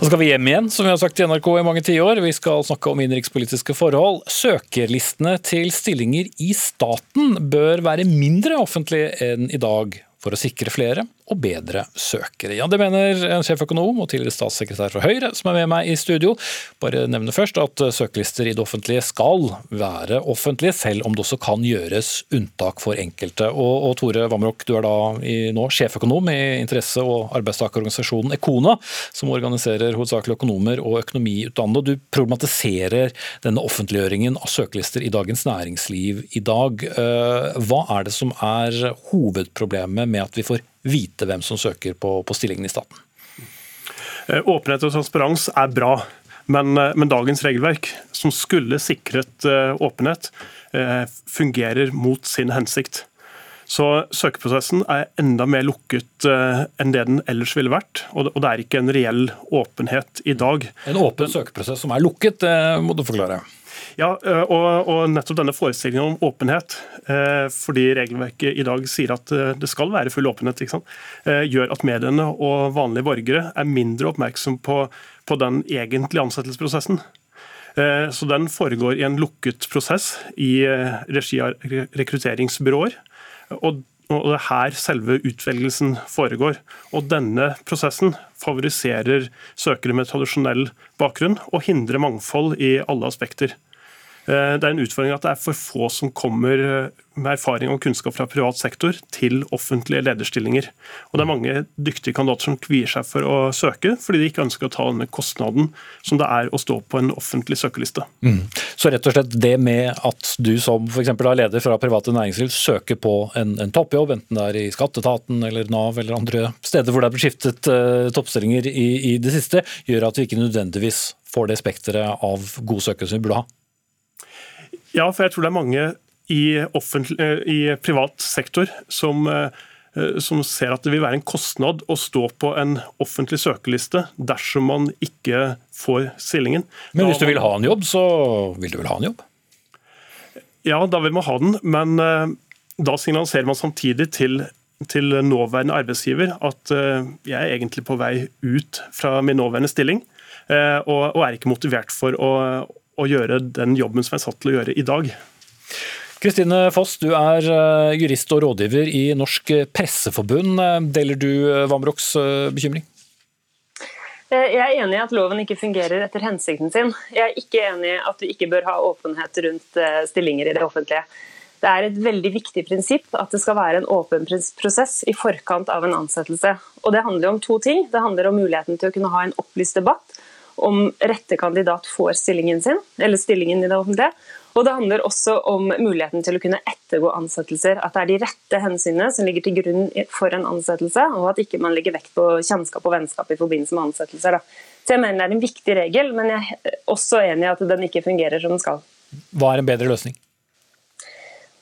Da skal vi hjem igjen, som vi har sagt i NRK i mange tiår. Vi skal snakke om innenrikspolitiske forhold. Søkerlistene til stillinger i staten bør være mindre offentlige enn i dag for å sikre flere og bedre søkere. Ja, Det mener en sjeføkonom og tidligere statssekretær fra Høyre som er med meg i studio. Bare nevne først at søkelister i det offentlige skal være offentlige, selv om det også kan gjøres unntak for enkelte. Og, og Tore Vamrok, du er da i, nå sjeføkonom i interesse- og arbeidstakerorganisasjonen Ekona, som organiserer hovedsakelig økonomer og økonomiutdannede. Du problematiserer denne offentliggjøringen av søkelister i Dagens Næringsliv i dag. Eh, hva er det som er hovedproblemet med at vi får vite hvem som søker på, på stillingen i staten? Eh, åpenhet og transparens er bra, men, eh, men dagens regelverk, som skulle sikret eh, åpenhet, fungerer mot sin hensikt. Så søkeprosessen er enda mer lukket enn det den ellers ville vært. Og det er ikke en reell åpenhet i dag. En åpen søkeprosess som er lukket, må du forklare. Ja, eh, og, og, nettopp denne forestillingen om åpenhet, eh, fordi regelverket i dag sier at eh, det skal være full åpenhet, gjør at mediene og vanlige borgere er mindre oppmerksom på, på den egentlige ansettelsesprosessen. Så Den foregår i en lukket prosess i regi av rekrutteringsbyråer. Og det er her selve utvelgelsen foregår. Og Denne prosessen favoriserer søkere med tradisjonell bakgrunn og hindrer mangfold i alle aspekter. Eh, det er en utfordring at det er for få som kommer eh, med erfaring og kunnskap fra privat sektor til offentlige lederstillinger. Og Det er mange dyktige kandidater som kvier seg for å søke, fordi de ikke ønsker å ta denne kostnaden som det er å stå på en offentlig søkeliste. Mm. Så rett og slett det med at du som f.eks. er leder fra private næringsliv søker på en, en, toppjobb, enten det er i skatteetaten eller Nav eller andre steder hvor det er blitt skiftet uh, toppstillinger i, i det siste, gjør at vi ikke nødvendigvis får det spekteret av gode søkere som vi burde ha? Ja, for jeg tror det er mange i, eh, i privat sektor som, eh, som, ser at det vil være en kostnad å stå på en offentlig søkeliste dersom man ikke får stillingen. Men hvis du vil ha en jobb, så vil du vel ha en jobb? Ja, da vil man ha den, men eh, da signaliserer man samtidig til, til nåværende arbeidsgiver at jeg er egentlig på vei ut fra min nåværende stilling, og, og er ikke motivert for å, å gjøre den jobben som jeg er satt til å gjøre i dag. Kristine Foss, du er eh, jurist og rådgiver i Norsk Presseforbund. Deler du eh, Vamroks eh, bekymring? Jeg er enig i at loven ikke fungerer etter hensikten sin. Jeg er ikke enig i at vi ikke bør ha åpenhet rundt stillinger i det offentlige. Det er et veldig viktig prinsipp at det skal være en åpen prosess i forkant av en ansettelse. Og Det handler om to ting. Det handler om muligheten til å kunne ha en opplyst debatt om rette kandidat får stillingen sin, eller stillingen i det offentlige. Og det handler også om muligheten til å kunne ettergå ansettelser. At det er de rette hensynene som ligger til grunn for en ansettelse, og at ikke man legger vekt på kjennskap og vennskap i forbindelse med ansettelser. Så jeg mener det er en viktig regel, men jeg er også enig i at den ikke fungerer som den skal. Hva er en bedre løsning?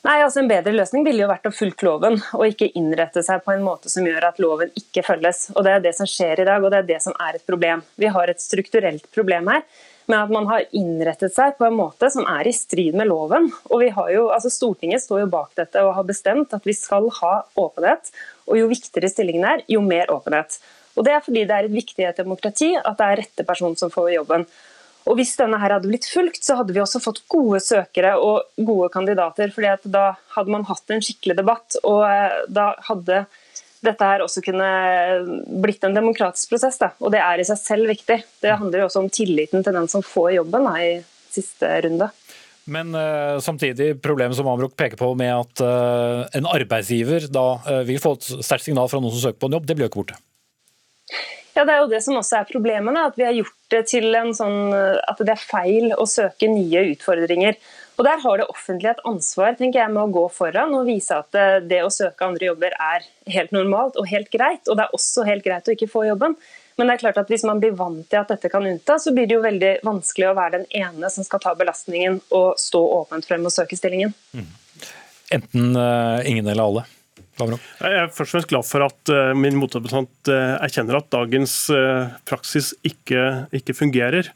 Nei, altså En bedre løsning ville jo vært å fulgt loven, og ikke innrette seg på en måte som gjør at loven ikke følges. Og Det er det som skjer i dag, og det er det som er et problem. Vi har et strukturelt problem her med at man har innrettet seg på en måte som er i strid med loven. Og vi har jo, altså Stortinget står jo bak dette og har bestemt at vi skal ha åpenhet. Og jo viktigere stillingen er, jo mer åpenhet. Og Det er fordi det er et viktig demokrati at det er rette person som får jobben. Og Hvis denne her hadde blitt fulgt, så hadde vi også fått gode søkere og gode kandidater. fordi at Da hadde man hatt en skikkelig debatt, og eh, da hadde dette her også kunne blitt en demokratisk prosess. Da. Og det er i seg selv viktig. Det handler jo også om tilliten til den som får jobben da, i siste runde. Men uh, samtidig, problemet som Amrok peker på med at uh, en arbeidsgiver da uh, vil få et sterkt signal fra noen som søker på en jobb, det blir jo ikke borte. Ja, Det er jo det som også er problemet. At vi har gjort det til en sånn, at det er feil å søke nye utfordringer. Og Der har det offentlige et ansvar tenker jeg, med å gå foran og vise at det å søke andre jobber er helt normalt og helt greit. Og det er også helt greit å ikke få jobben. Men det er klart at hvis man blir vant til at dette kan unntas, så blir det jo veldig vanskelig å være den ene som skal ta belastningen og stå åpent frem og søke stillingen. Mm. Enten uh, ingen eller alle. Jeg er først og fremst glad for at uh, min motdebattant uh, erkjenner at dagens praksis ikke, ikke fungerer.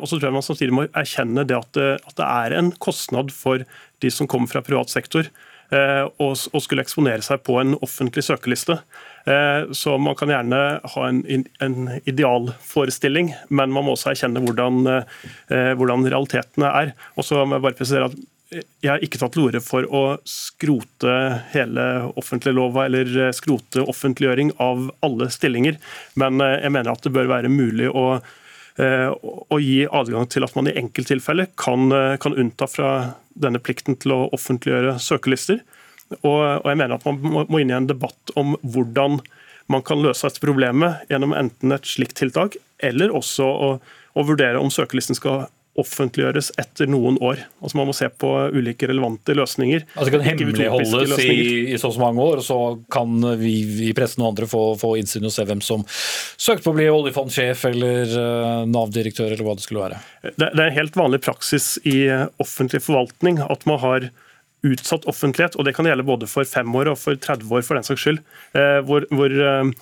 Og så tror jeg man samtidig må erkjenne det at, at, det er en kostnad for de som kommer fra privat sektor og, skulle eksponere seg på en offentlig søkeliste. Eh, så man kan gjerne ha en, en idealforestilling, men man må også erkjenne hvordan, eh, hvordan realitetene er. Og så må jeg bare presisere at jeg har ikke tatt til orde for å skrote hele offentliglova eller skrote offentliggjøring av alle stillinger, men eh, jeg mener at det bør være mulig å, å gi adgang til at man i enkelttilfeller kan, kan unnta fra denne plikten til å offentliggjøre søkerlister. Og, og jeg mener at man må, inn i en debatt om hvordan man kan løse dette problemet gjennom enten et slikt tiltak, eller også å, å vurdere om søkerlisten skal offentliggjøres etter noen år. Altså Man må se på ulike relevante løsninger. Altså kan hemmeligholdes i, i så mange år, og så kan vi i pressen og andre få, få innsyn og se hvem som søkte på å bli oljefondsjef eller uh, Nav-direktør, eller hva det skulle være? Det, det er en helt vanlig praksis i offentlig forvaltning at man har utsatt offentlighet, og det kan gjelde både for fem år og for 30 år for den saks skyld, eh, hvor, hvor, eh,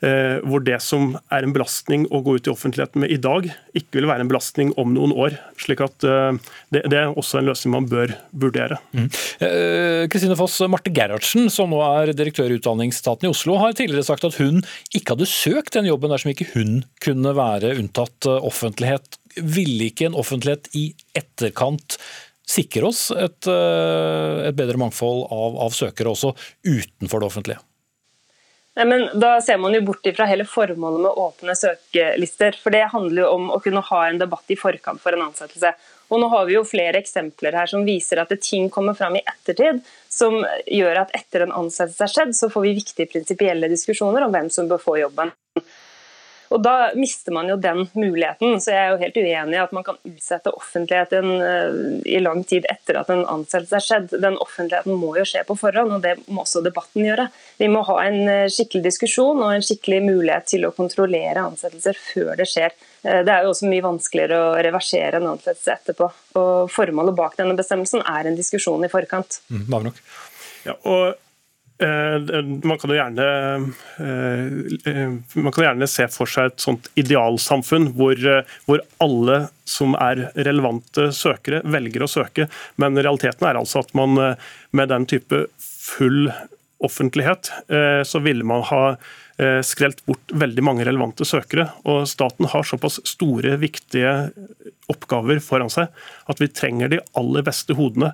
hvor, det som er en belastning å gå ut i offentligheten med i dag, ikke vil være en belastning om noen år. slik at eh, det, er også en løsning man bør vurdere. Kristine mm. Foss Marte Gerhardsen, som nå er direktør i Utdanningsstaten i Oslo, har tidligere sagt at hun ikke hadde søkt den jobben dersom ikke hun kunne være unntatt offentlighet. Ville ikke en offentlighet i etterkant sikre oss et, eh, et bedre mangfold av, av, søkere også utenfor det offentlige? Nei, men Da ser man jo bort fra hele formålet med åpne søkelister. For det handler jo om å kunne ha en debatt i forkant for en ansettelse. Og nå har vi jo flere eksempler her som viser at ting kommer fram i ettertid som gjør at etter en ansettelse er skjedd, så får vi viktige prinsipielle diskusjoner om hvem som bør få jobben. Og Da mister man jo den muligheten. Så jeg er jo helt uenig i at man kan utsette offentligheten eh, i lang tid etter at en ansettelse er skjedd. Den offentligheten må jo skje på forhånd, og det må også debatten gjøre. Vi må ha en eh, skikkelig diskusjon og en skikkelig mulighet til å kontrollere ansettelser før det skjer. Eh, det er jo også mye vanskeligere å reversere en ansettelse etterpå. Og Formålet bak denne bestemmelsen er en diskusjon i forkant. Mm, ja, og man kan jo gjerne, eh, man kan gjerne se for seg et sånt idealsamfunn hvor, eh, hvor, alle som er relevante søkere, velger å søke. Men realiteten er altså at man med den type full offentlighet, så ville man ha skrelt bort veldig mange relevante søkere. Og staten har såpass store, viktige oppgaver foran seg at vi trenger de aller beste hodene.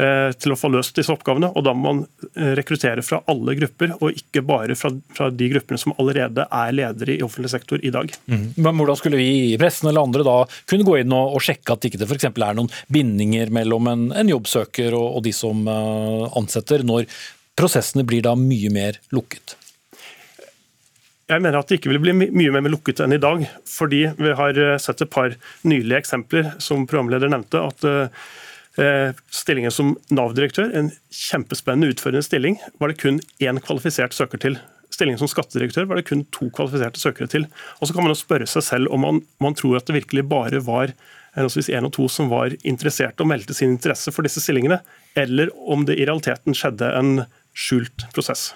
Eh, til å få løst disse oppgavene. og Da må man eh, rekruttere fra alle grupper, og ikke bare fra, fra de gruppene som allerede er ledere i offentlig sektor i dag. Mm. Men Hvordan skulle vi i pressen eller andre da kunne gå inn og, og sjekke at det ikke er noen bindinger mellom en, en jobbsøker og, og, de som uh, ansetter, når prosessene blir da mye mer lukket? Jeg mener at det ikke vil bli mye mer lukket enn i dag. Fordi vi har sett et par nylige eksempler, som programleder nevnte. at Eh, stillingen som Nav-direktør, en kjempespennende utførende stilling, var det kun én kvalifisert søker til. Stillingen som skattedirektør var det kun to kvalifiserte søkere til. Og Så kan man jo spørre seg selv om man, man tror at det virkelig bare var henholdsvis én og to som var interesserte og meldte sin interesse for disse stillingene, eller om det i realiteten skjedde en skjult prosess.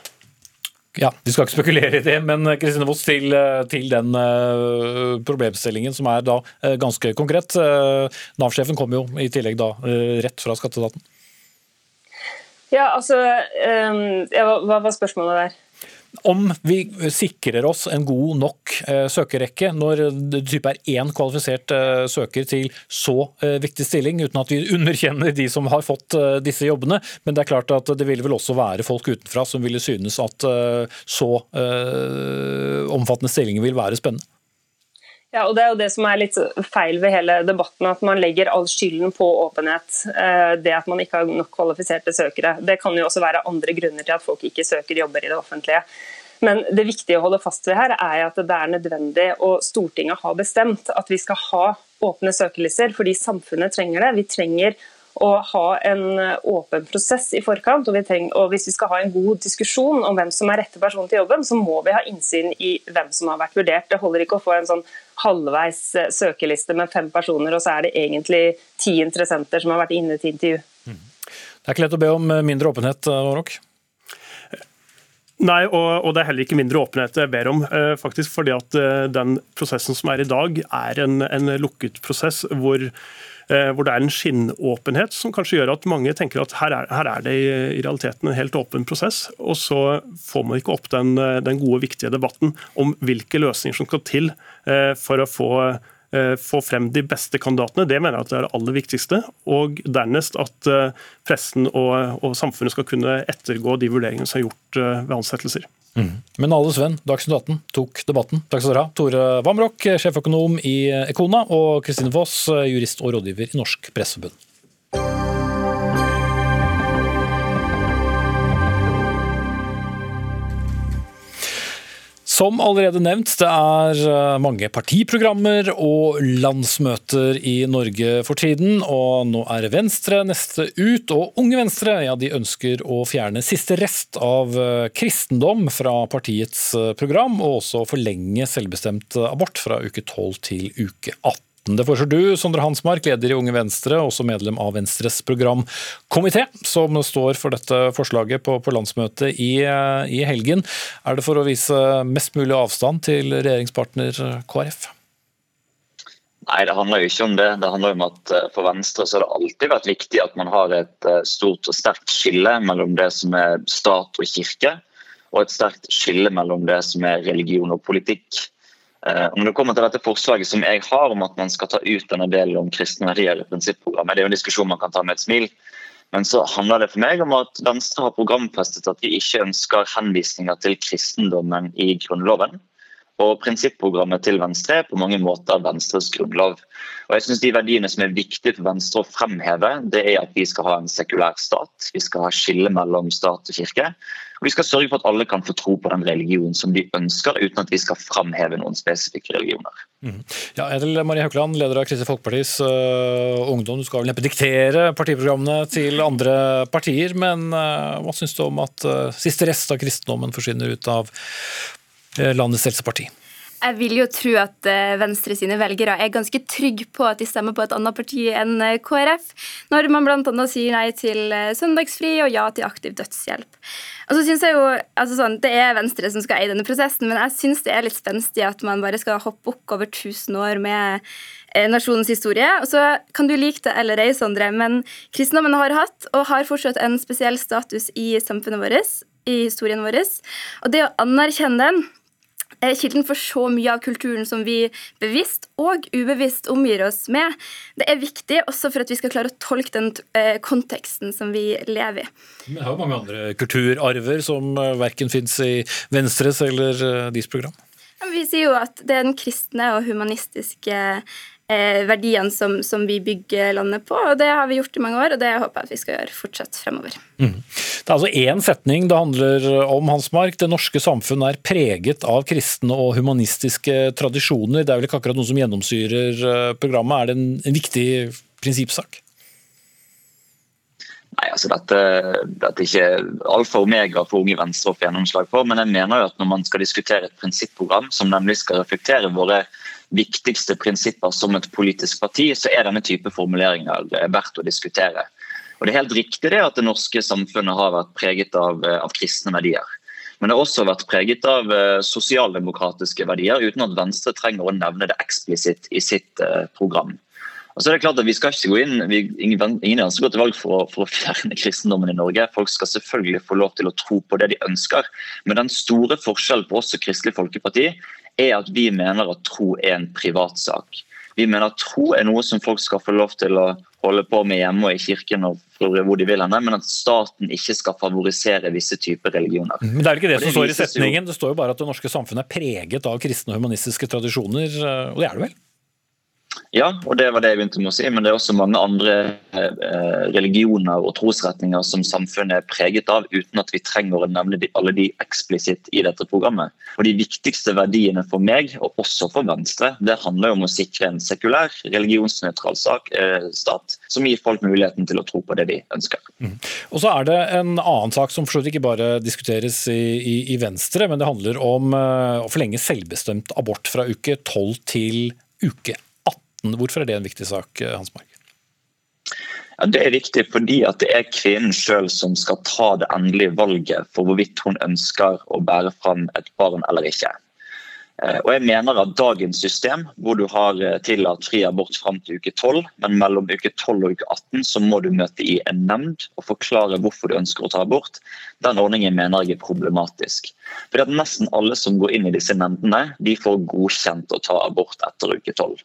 Ja, Vi skal ikke spekulere i det, men eh, Kristine Voss, til, eh, til, den uh, problemstillingen som er da ganske konkret. Nav-sjefen kom jo i tillegg da rett fra skatteetaten. Ja, altså um, ja, hva var spørsmålet der? Om vi sikrer oss en god nok eh, søkerekke når det type er én kvalifisert eh, søker til så eh, viktig stilling, uten at vi underkjenner de som har fått disse jobbene. Men det er klart at det ville vel også være folk utenfra som ville synes at så omfattende stillinger vil være spennende. Ja, og Det er jo det som er litt feil ved hele debatten, at man legger all skylden på åpenhet. Eh, det at man ikke har nok kvalifiserte søkere. Det kan jo også være andre grunner til at folk ikke søker jobber i det offentlige. Men det viktige å holde fast ved her er at det er nødvendig, og Stortinget har bestemt at vi skal ha åpne søkerlister, fordi samfunnet trenger det. Vi trenger å ha en eh, åpen prosess i forkant. Og, vi trenger, og, Hvis vi skal ha en god diskusjon om hvem som er rette person til jobben, så må vi ha innsyn i hvem som har vært vurdert. Det holder ikke å få en sånn halvveis eh, søkeliste med fem personer, og så er det egentlig ti interessenter som har vært inne til intervju. Mm. Det er ikke lett å be om eh, mindre åpenhet, Warrock? Nei, og, det er heller ikke mindre åpenhet jeg ber om. faktisk fordi at Den prosessen som er i dag, er en, en lukket prosess hvor hvor det er en skinnåpenhet som kanskje gjør at mange tenker at her er, her er det i realiteten en helt åpen prosess. Og så får man ikke opp den, eh, den gode, viktige debatten om hvilke løsninger som skal til eh, for å få få frem de beste kandidatene. Det mener jeg at det er det aller viktigste. Og dernest at pressen og, og samfunnet skal kunne ettergå de vurderingene som er gjort ved ansettelser. Mm. Men alles venn Dagsnytt 18 tok debatten. Takk skal dere ha. Tore Vamrok, sjeføkonom i Ekona, og Kristine Foss, jurist og rådgiver i Norsk Presseforbund. Som allerede nevnt, det er eh, mange partiprogrammer og landsmøter i Norge for tiden. Og nå er Venstre neste ut, og Unge Venstre ja, de ønsker å fjerne siste rest av eh, kristendom fra partiets eh, program, og også forlenge selvbestemt abort fra uke 12 til uke 18. Det foreslår du, Sondre Hansmark, leder i Unge Venstre, også medlem av Venstres programkomité, som står for dette forslaget på, på landsmøtet i, i, helgen. Er det for å vise mest mulig avstand til regjeringspartner KrF? Nei, det handler jo ikke om det. Det handler om at eh, For Venstre så har det alltid vært viktig at man har et eh, stort og sterkt skille mellom det som er stat og kirke, og et sterkt skille mellom det som er religion og politikk. Eh, når det kommer til dette forslaget som jeg har om at man skal ta ut denne delen om kristne verdier i prinsipprogrammet, det er jo en diskusjon man kan ta med et smil. Men så handler det for meg om at Venstre har programfestet at de ikke ønsker henvisninger til kristendommen i Grunnloven. Og Prinsipprogrammet til Venstre er på mange måter Venstres grunnlov. Og jeg synes De verdiene som er viktige for Venstre å fremheve, det er at vi skal ha en sekulær stat. Vi skal ha skille mellom stat og kirke. Og vi skal sørge for at alle kan få tro på den religionen som de ønsker, uten at vi skal fremheve noen spesifikke religioner. Mm. Ja, Edel Marie Haukeland, leder av Kristelig Folkepartis uh, Ungdom. Du skal vel neppe diktere partiprogrammene til andre partier, men uh, hva syns du om at uh, siste rest av kristendommen forsvinner ut av landets eldste parti? Jeg vil jo tro at eh, Venstre sine velgere er ganske trygge på at de stemmer på et annet parti enn eh, KrF, når man bl.a. sier nei til eh, søndagsfri og ja til aktiv dødshjelp. Og så synes jeg jo, altså sånn, Det er Venstre som skal eie denne prosessen, men jeg syns det er litt spenstig at man bare skal hoppe bukk over 1000 år med nasjonens historie. Og så kan du like det eller ei, Sondre, men kristendommen har hatt og har fortsatt en spesiell status i samfunnet vårt, i historien vår. Og det å anerkjenne den er kilden for så mye av kulturen som vi bevisst og ubevisst omgir oss med. Det er viktig også for at vi skal klare å tolke den eh, konteksten som vi lever i. Vi har jo mange andre kulturarver som eh, verken fins i Venstres eller eh, deres program. Vi sier jo at det er den kristne og humanistiske eh, verdiene som, som, vi bygger landet på. og Det har vi gjort i mange år, og det håper jeg at vi skal gjøre fortsatt fremover. Mm. Det er altså én setning det handler om, Hansmark. Det norske samfunn er preget av kristne og humanistiske tradisjoner. Det er vel ikke akkurat noe som gjennomsyrer eh, programmet. Er det en, en viktig prinsippsak? Nei, altså Dette, dette er ikke alfa og omega for Unge Venstre å få gjennomslag for, men jeg mener jo at når man skal diskutere et prinsipprogram som nemlig skal reflektere våre viktigste prinsipper som et politisk parti, så er denne type formuleringer verdt å diskutere. Og Det er helt riktig det at det norske samfunnet har vært preget av, av kristne verdier. Men det har også vært preget av uh, sosialdemokratiske verdier, uten at Venstre trenger å nevne det eksplisitt i sitt program. Og så er det klart at vi skal ikke gå inn, vi, Ingen, ingen ønsker å til valg for å, for å, fjerne kristendommen i Norge. Folk skal selvfølgelig få lov til å tro på det de ønsker. Men den store forskjellen på oss og Kristelig Folkeparti er at vi mener at tro er en privatsak. Vi mener at tro er noe som folk skal få lov til å holde på med hjemme og i kirken og hvor de vil henne, men at staten ikke skal favorisere visse typer religioner. Men det er ikke det, det som står i setningen, det står jo bare at det norske samfunnet er preget av kristne og humanistiske tradisjoner, og det er det vel? Ja, og det var det jeg begynte med å si, men det er også mange andre eh, religioner og trosretninger som samfunnet er preget av, uten at vi trenger å nevne alle de eksplisitt i dette programmet. Og De viktigste verdiene for meg, og også for Venstre, det handler om å sikre en sekulær, religionsnøytral eh, stat, som gir folk muligheten til å tro på det de ønsker. Mm. Og så er det en annen sak som for ikke bare diskuteres i, i, i Venstre, men det handler om eh, å forlenge selvbestemt abort fra uke 12 til uke 18. Hvorfor er det en viktig sak, eh, Hans Mark? Ja, det er viktig fordi det er kvinnen sjøl som skal ta det endelige valget for hvorvidt hun ønsker å bære fram et barn eller ikke. Eh, og jeg mener at Dagens system, hvor du har eh, tillatt fri abort fram til uke 12, men mellom uke 12 og uke 18 så må du møte i en nemnd og forklare hvorfor du ønsker å ta abort, den ordningen mener jeg er problematisk. Fordi at Nesten alle som går inn i disse nemndene, de får godkjent å ta abort etter uke 12.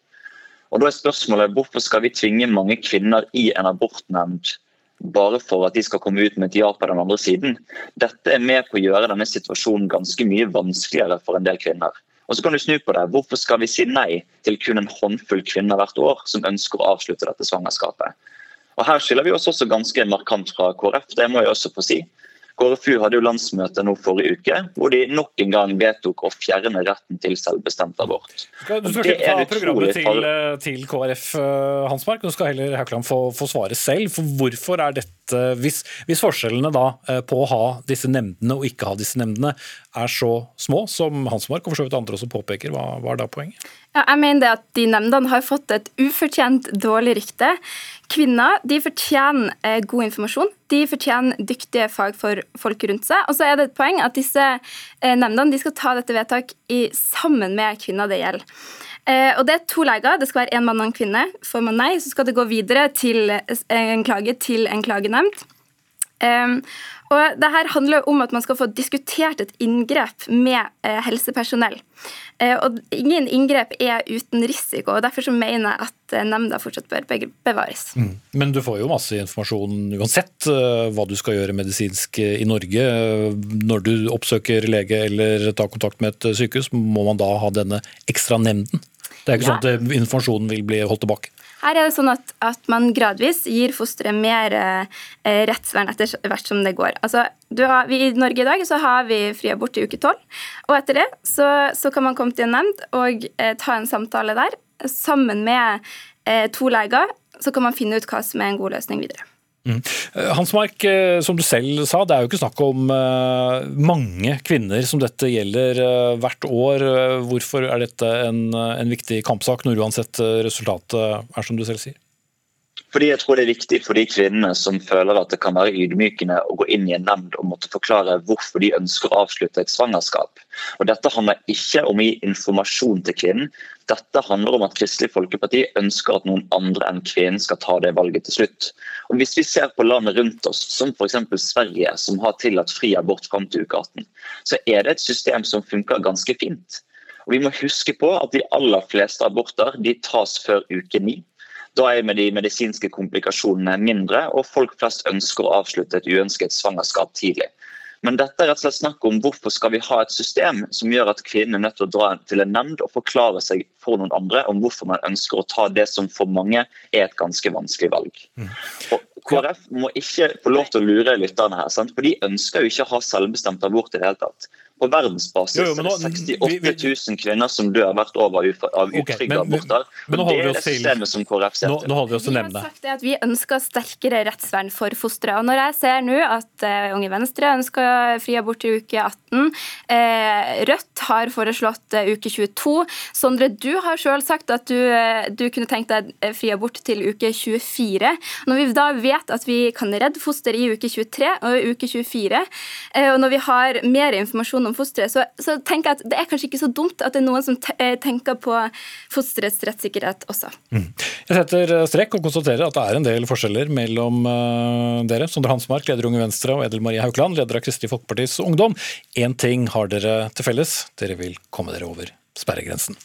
Og da er spørsmålet Hvorfor skal vi tvinge mange kvinner i en abortnemnd bare for at de skal komme ut med et ja på den andre siden? Dette er med på å gjøre denne situasjonen ganske mye vanskeligere for en del kvinner. Og så kan du snu på det. Hvorfor skal vi si nei til kun en håndfull kvinner hvert år som ønsker å avslutte dette svangerskapet? Og Her skiller vi oss også ganske markant fra KrF, det må jeg også få si. KrFU hadde jo landsmøte nå forrige uke, hvor de nok en gang vedtok å fjerne retten til selvbestemt abort. Skal, du skal ikke ta programmet til, eh, til, KrF, eh, Hansmark, du skal heller Haukeland få, få svare selv. For hvorfor er dette, hvis, hvis, forskjellene da eh, på å ha disse nemndene og ikke ha disse nemndene er så små, som Hansmark og for så vidt andre også påpeker, hva, hva er da poenget? Ja, jeg mener det at de nemndene har fått et ufortjent dårlig rykte. Kvinner de fortjener eh, god informasjon, de fortjener dyktige fagfolk rundt seg. Og så er det et poeng at disse eh, nemndene skal ta dette vedtak i, sammen med kvinner det gjelder. Eh, og Det er to leger. Det skal være én mann og en kvinne. Får man nei, så skal det gå videre til en klage til en klagenemnd. Um, og det her handler om at man skal få diskutert et inngrep med eh, helsepersonell. Eh, og ingen inngrep er uten risiko, og derfor så mener jeg at eh, nemnda fortsatt bør bevares. Mm. Men du får jo masse informasjon uansett hva du skal gjøre medisinsk i Norge. Når du oppsøker lege eller tar kontakt med et sykehus, må man da ha denne ekstra nemnden? Det er ikke ja. sånn at informasjonen vil bli holdt tilbake? Her er det sånn at, at man gradvis gir fosteret mer eh, rettsvern etter hvert som det går. Altså, har, vi, I Norge i dag så har vi fri abort i uke tolv. Og etter det så, så, kan man komme til en nemnd og eh, ta en samtale der. Sammen med eh, to leger så kan man finne ut hva som er en god løsning videre. Mm. Eh, Hans Mark, eh, som du selv sa, det er jo ikke snakk om eh, mange kvinner som dette gjelder hvert år. Hvorfor er dette en, en viktig kampsak, når uansett resultatet er som du selv sier? Fordi jeg tror det er viktig for de kvinnene som føler at det kan være ydmykende å gå inn i en nemnd og måtte forklare hvorfor de ønsker å avslutte et svangerskap. Og Dette handler ikke om å gi informasjon til kvinnen. Dette handler om at Kristelig Folkeparti ønsker at noen andre enn kvinnen skal ta det valget til slutt. Og Hvis vi ser på landet rundt oss, som f.eks. Sverige, som har tillatt fri abort fram til uke 18, så er det et system som funker ganske fint. Og Vi må huske på at de aller fleste aborter de tas før uke 9. Da er med de medisinske komplikasjonene mindre, og folk flest ønsker å avslutte et uønsket svangerskap tidlig. Men dette er rett og slett snakk om hvorfor skal vi ha et system som gjør at kvinnen er nødt til å dra til en nemnd og forklare seg for noen andre om hvorfor man ønsker å ta det som for mange er et ganske vanskelig valg. Mm. Og KrF må ikke få lov til å lure lytterne her, sant? for de ønsker jo ikke å ha selvbestemt abort i det hele tatt. På verdensbasis jo, jo, nå, er det 68 000 kvinner som dør hvert år av utrygge okay, aborter. Men, det er det systemet som KrF ser til. Nå, holder Vi oss til Vi har sagt at vi ønsker sterkere rettsvern for fosteret. Og når jeg ser nå at uh, Unge Venstre ønsker fri abort i uke 18, uh, eh, Rødt har foreslått uh, uke 22, Sondre, du har selv sagt at du, du kunne tenkt deg fri abort til uke 24. Når vi da vet at vi kan redde foster i uke 23 og uke 24, og når vi har mer informasjon om fosteret, så, så, tenker jeg at det er kanskje ikke så dumt at det er noen som eh, tenker på fosterets rettssikkerhet også. Mm. Jeg setter eh, strekk og konstaterer at det er en del forskjeller mellom uh, dere. Sondre Hansmark, leder Unge Venstre, og Edel Marie Haukeland, leder av Kristelig Folkepartis Ungdom. Én ting har dere til felles, dere vil komme dere over sperregrensen.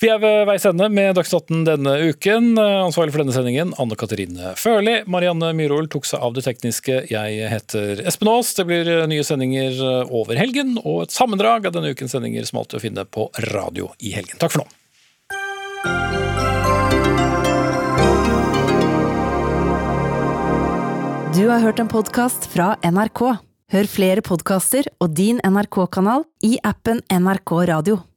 Vi er ved veis ende med Dagsnytt denne uken. Ansvarlig for denne sendingen Anne Katrine Førli. Marianne Myhrol tok seg av det tekniske. Jeg heter Espen Aas. Det blir nye sendinger over helgen, og et sammendrag av denne ukens sendinger som alltid å finne på radio i helgen. Takk for nå. Du har hørt en podkast fra NRK. Hør flere podkaster og din NRK-kanal i appen NRK Radio.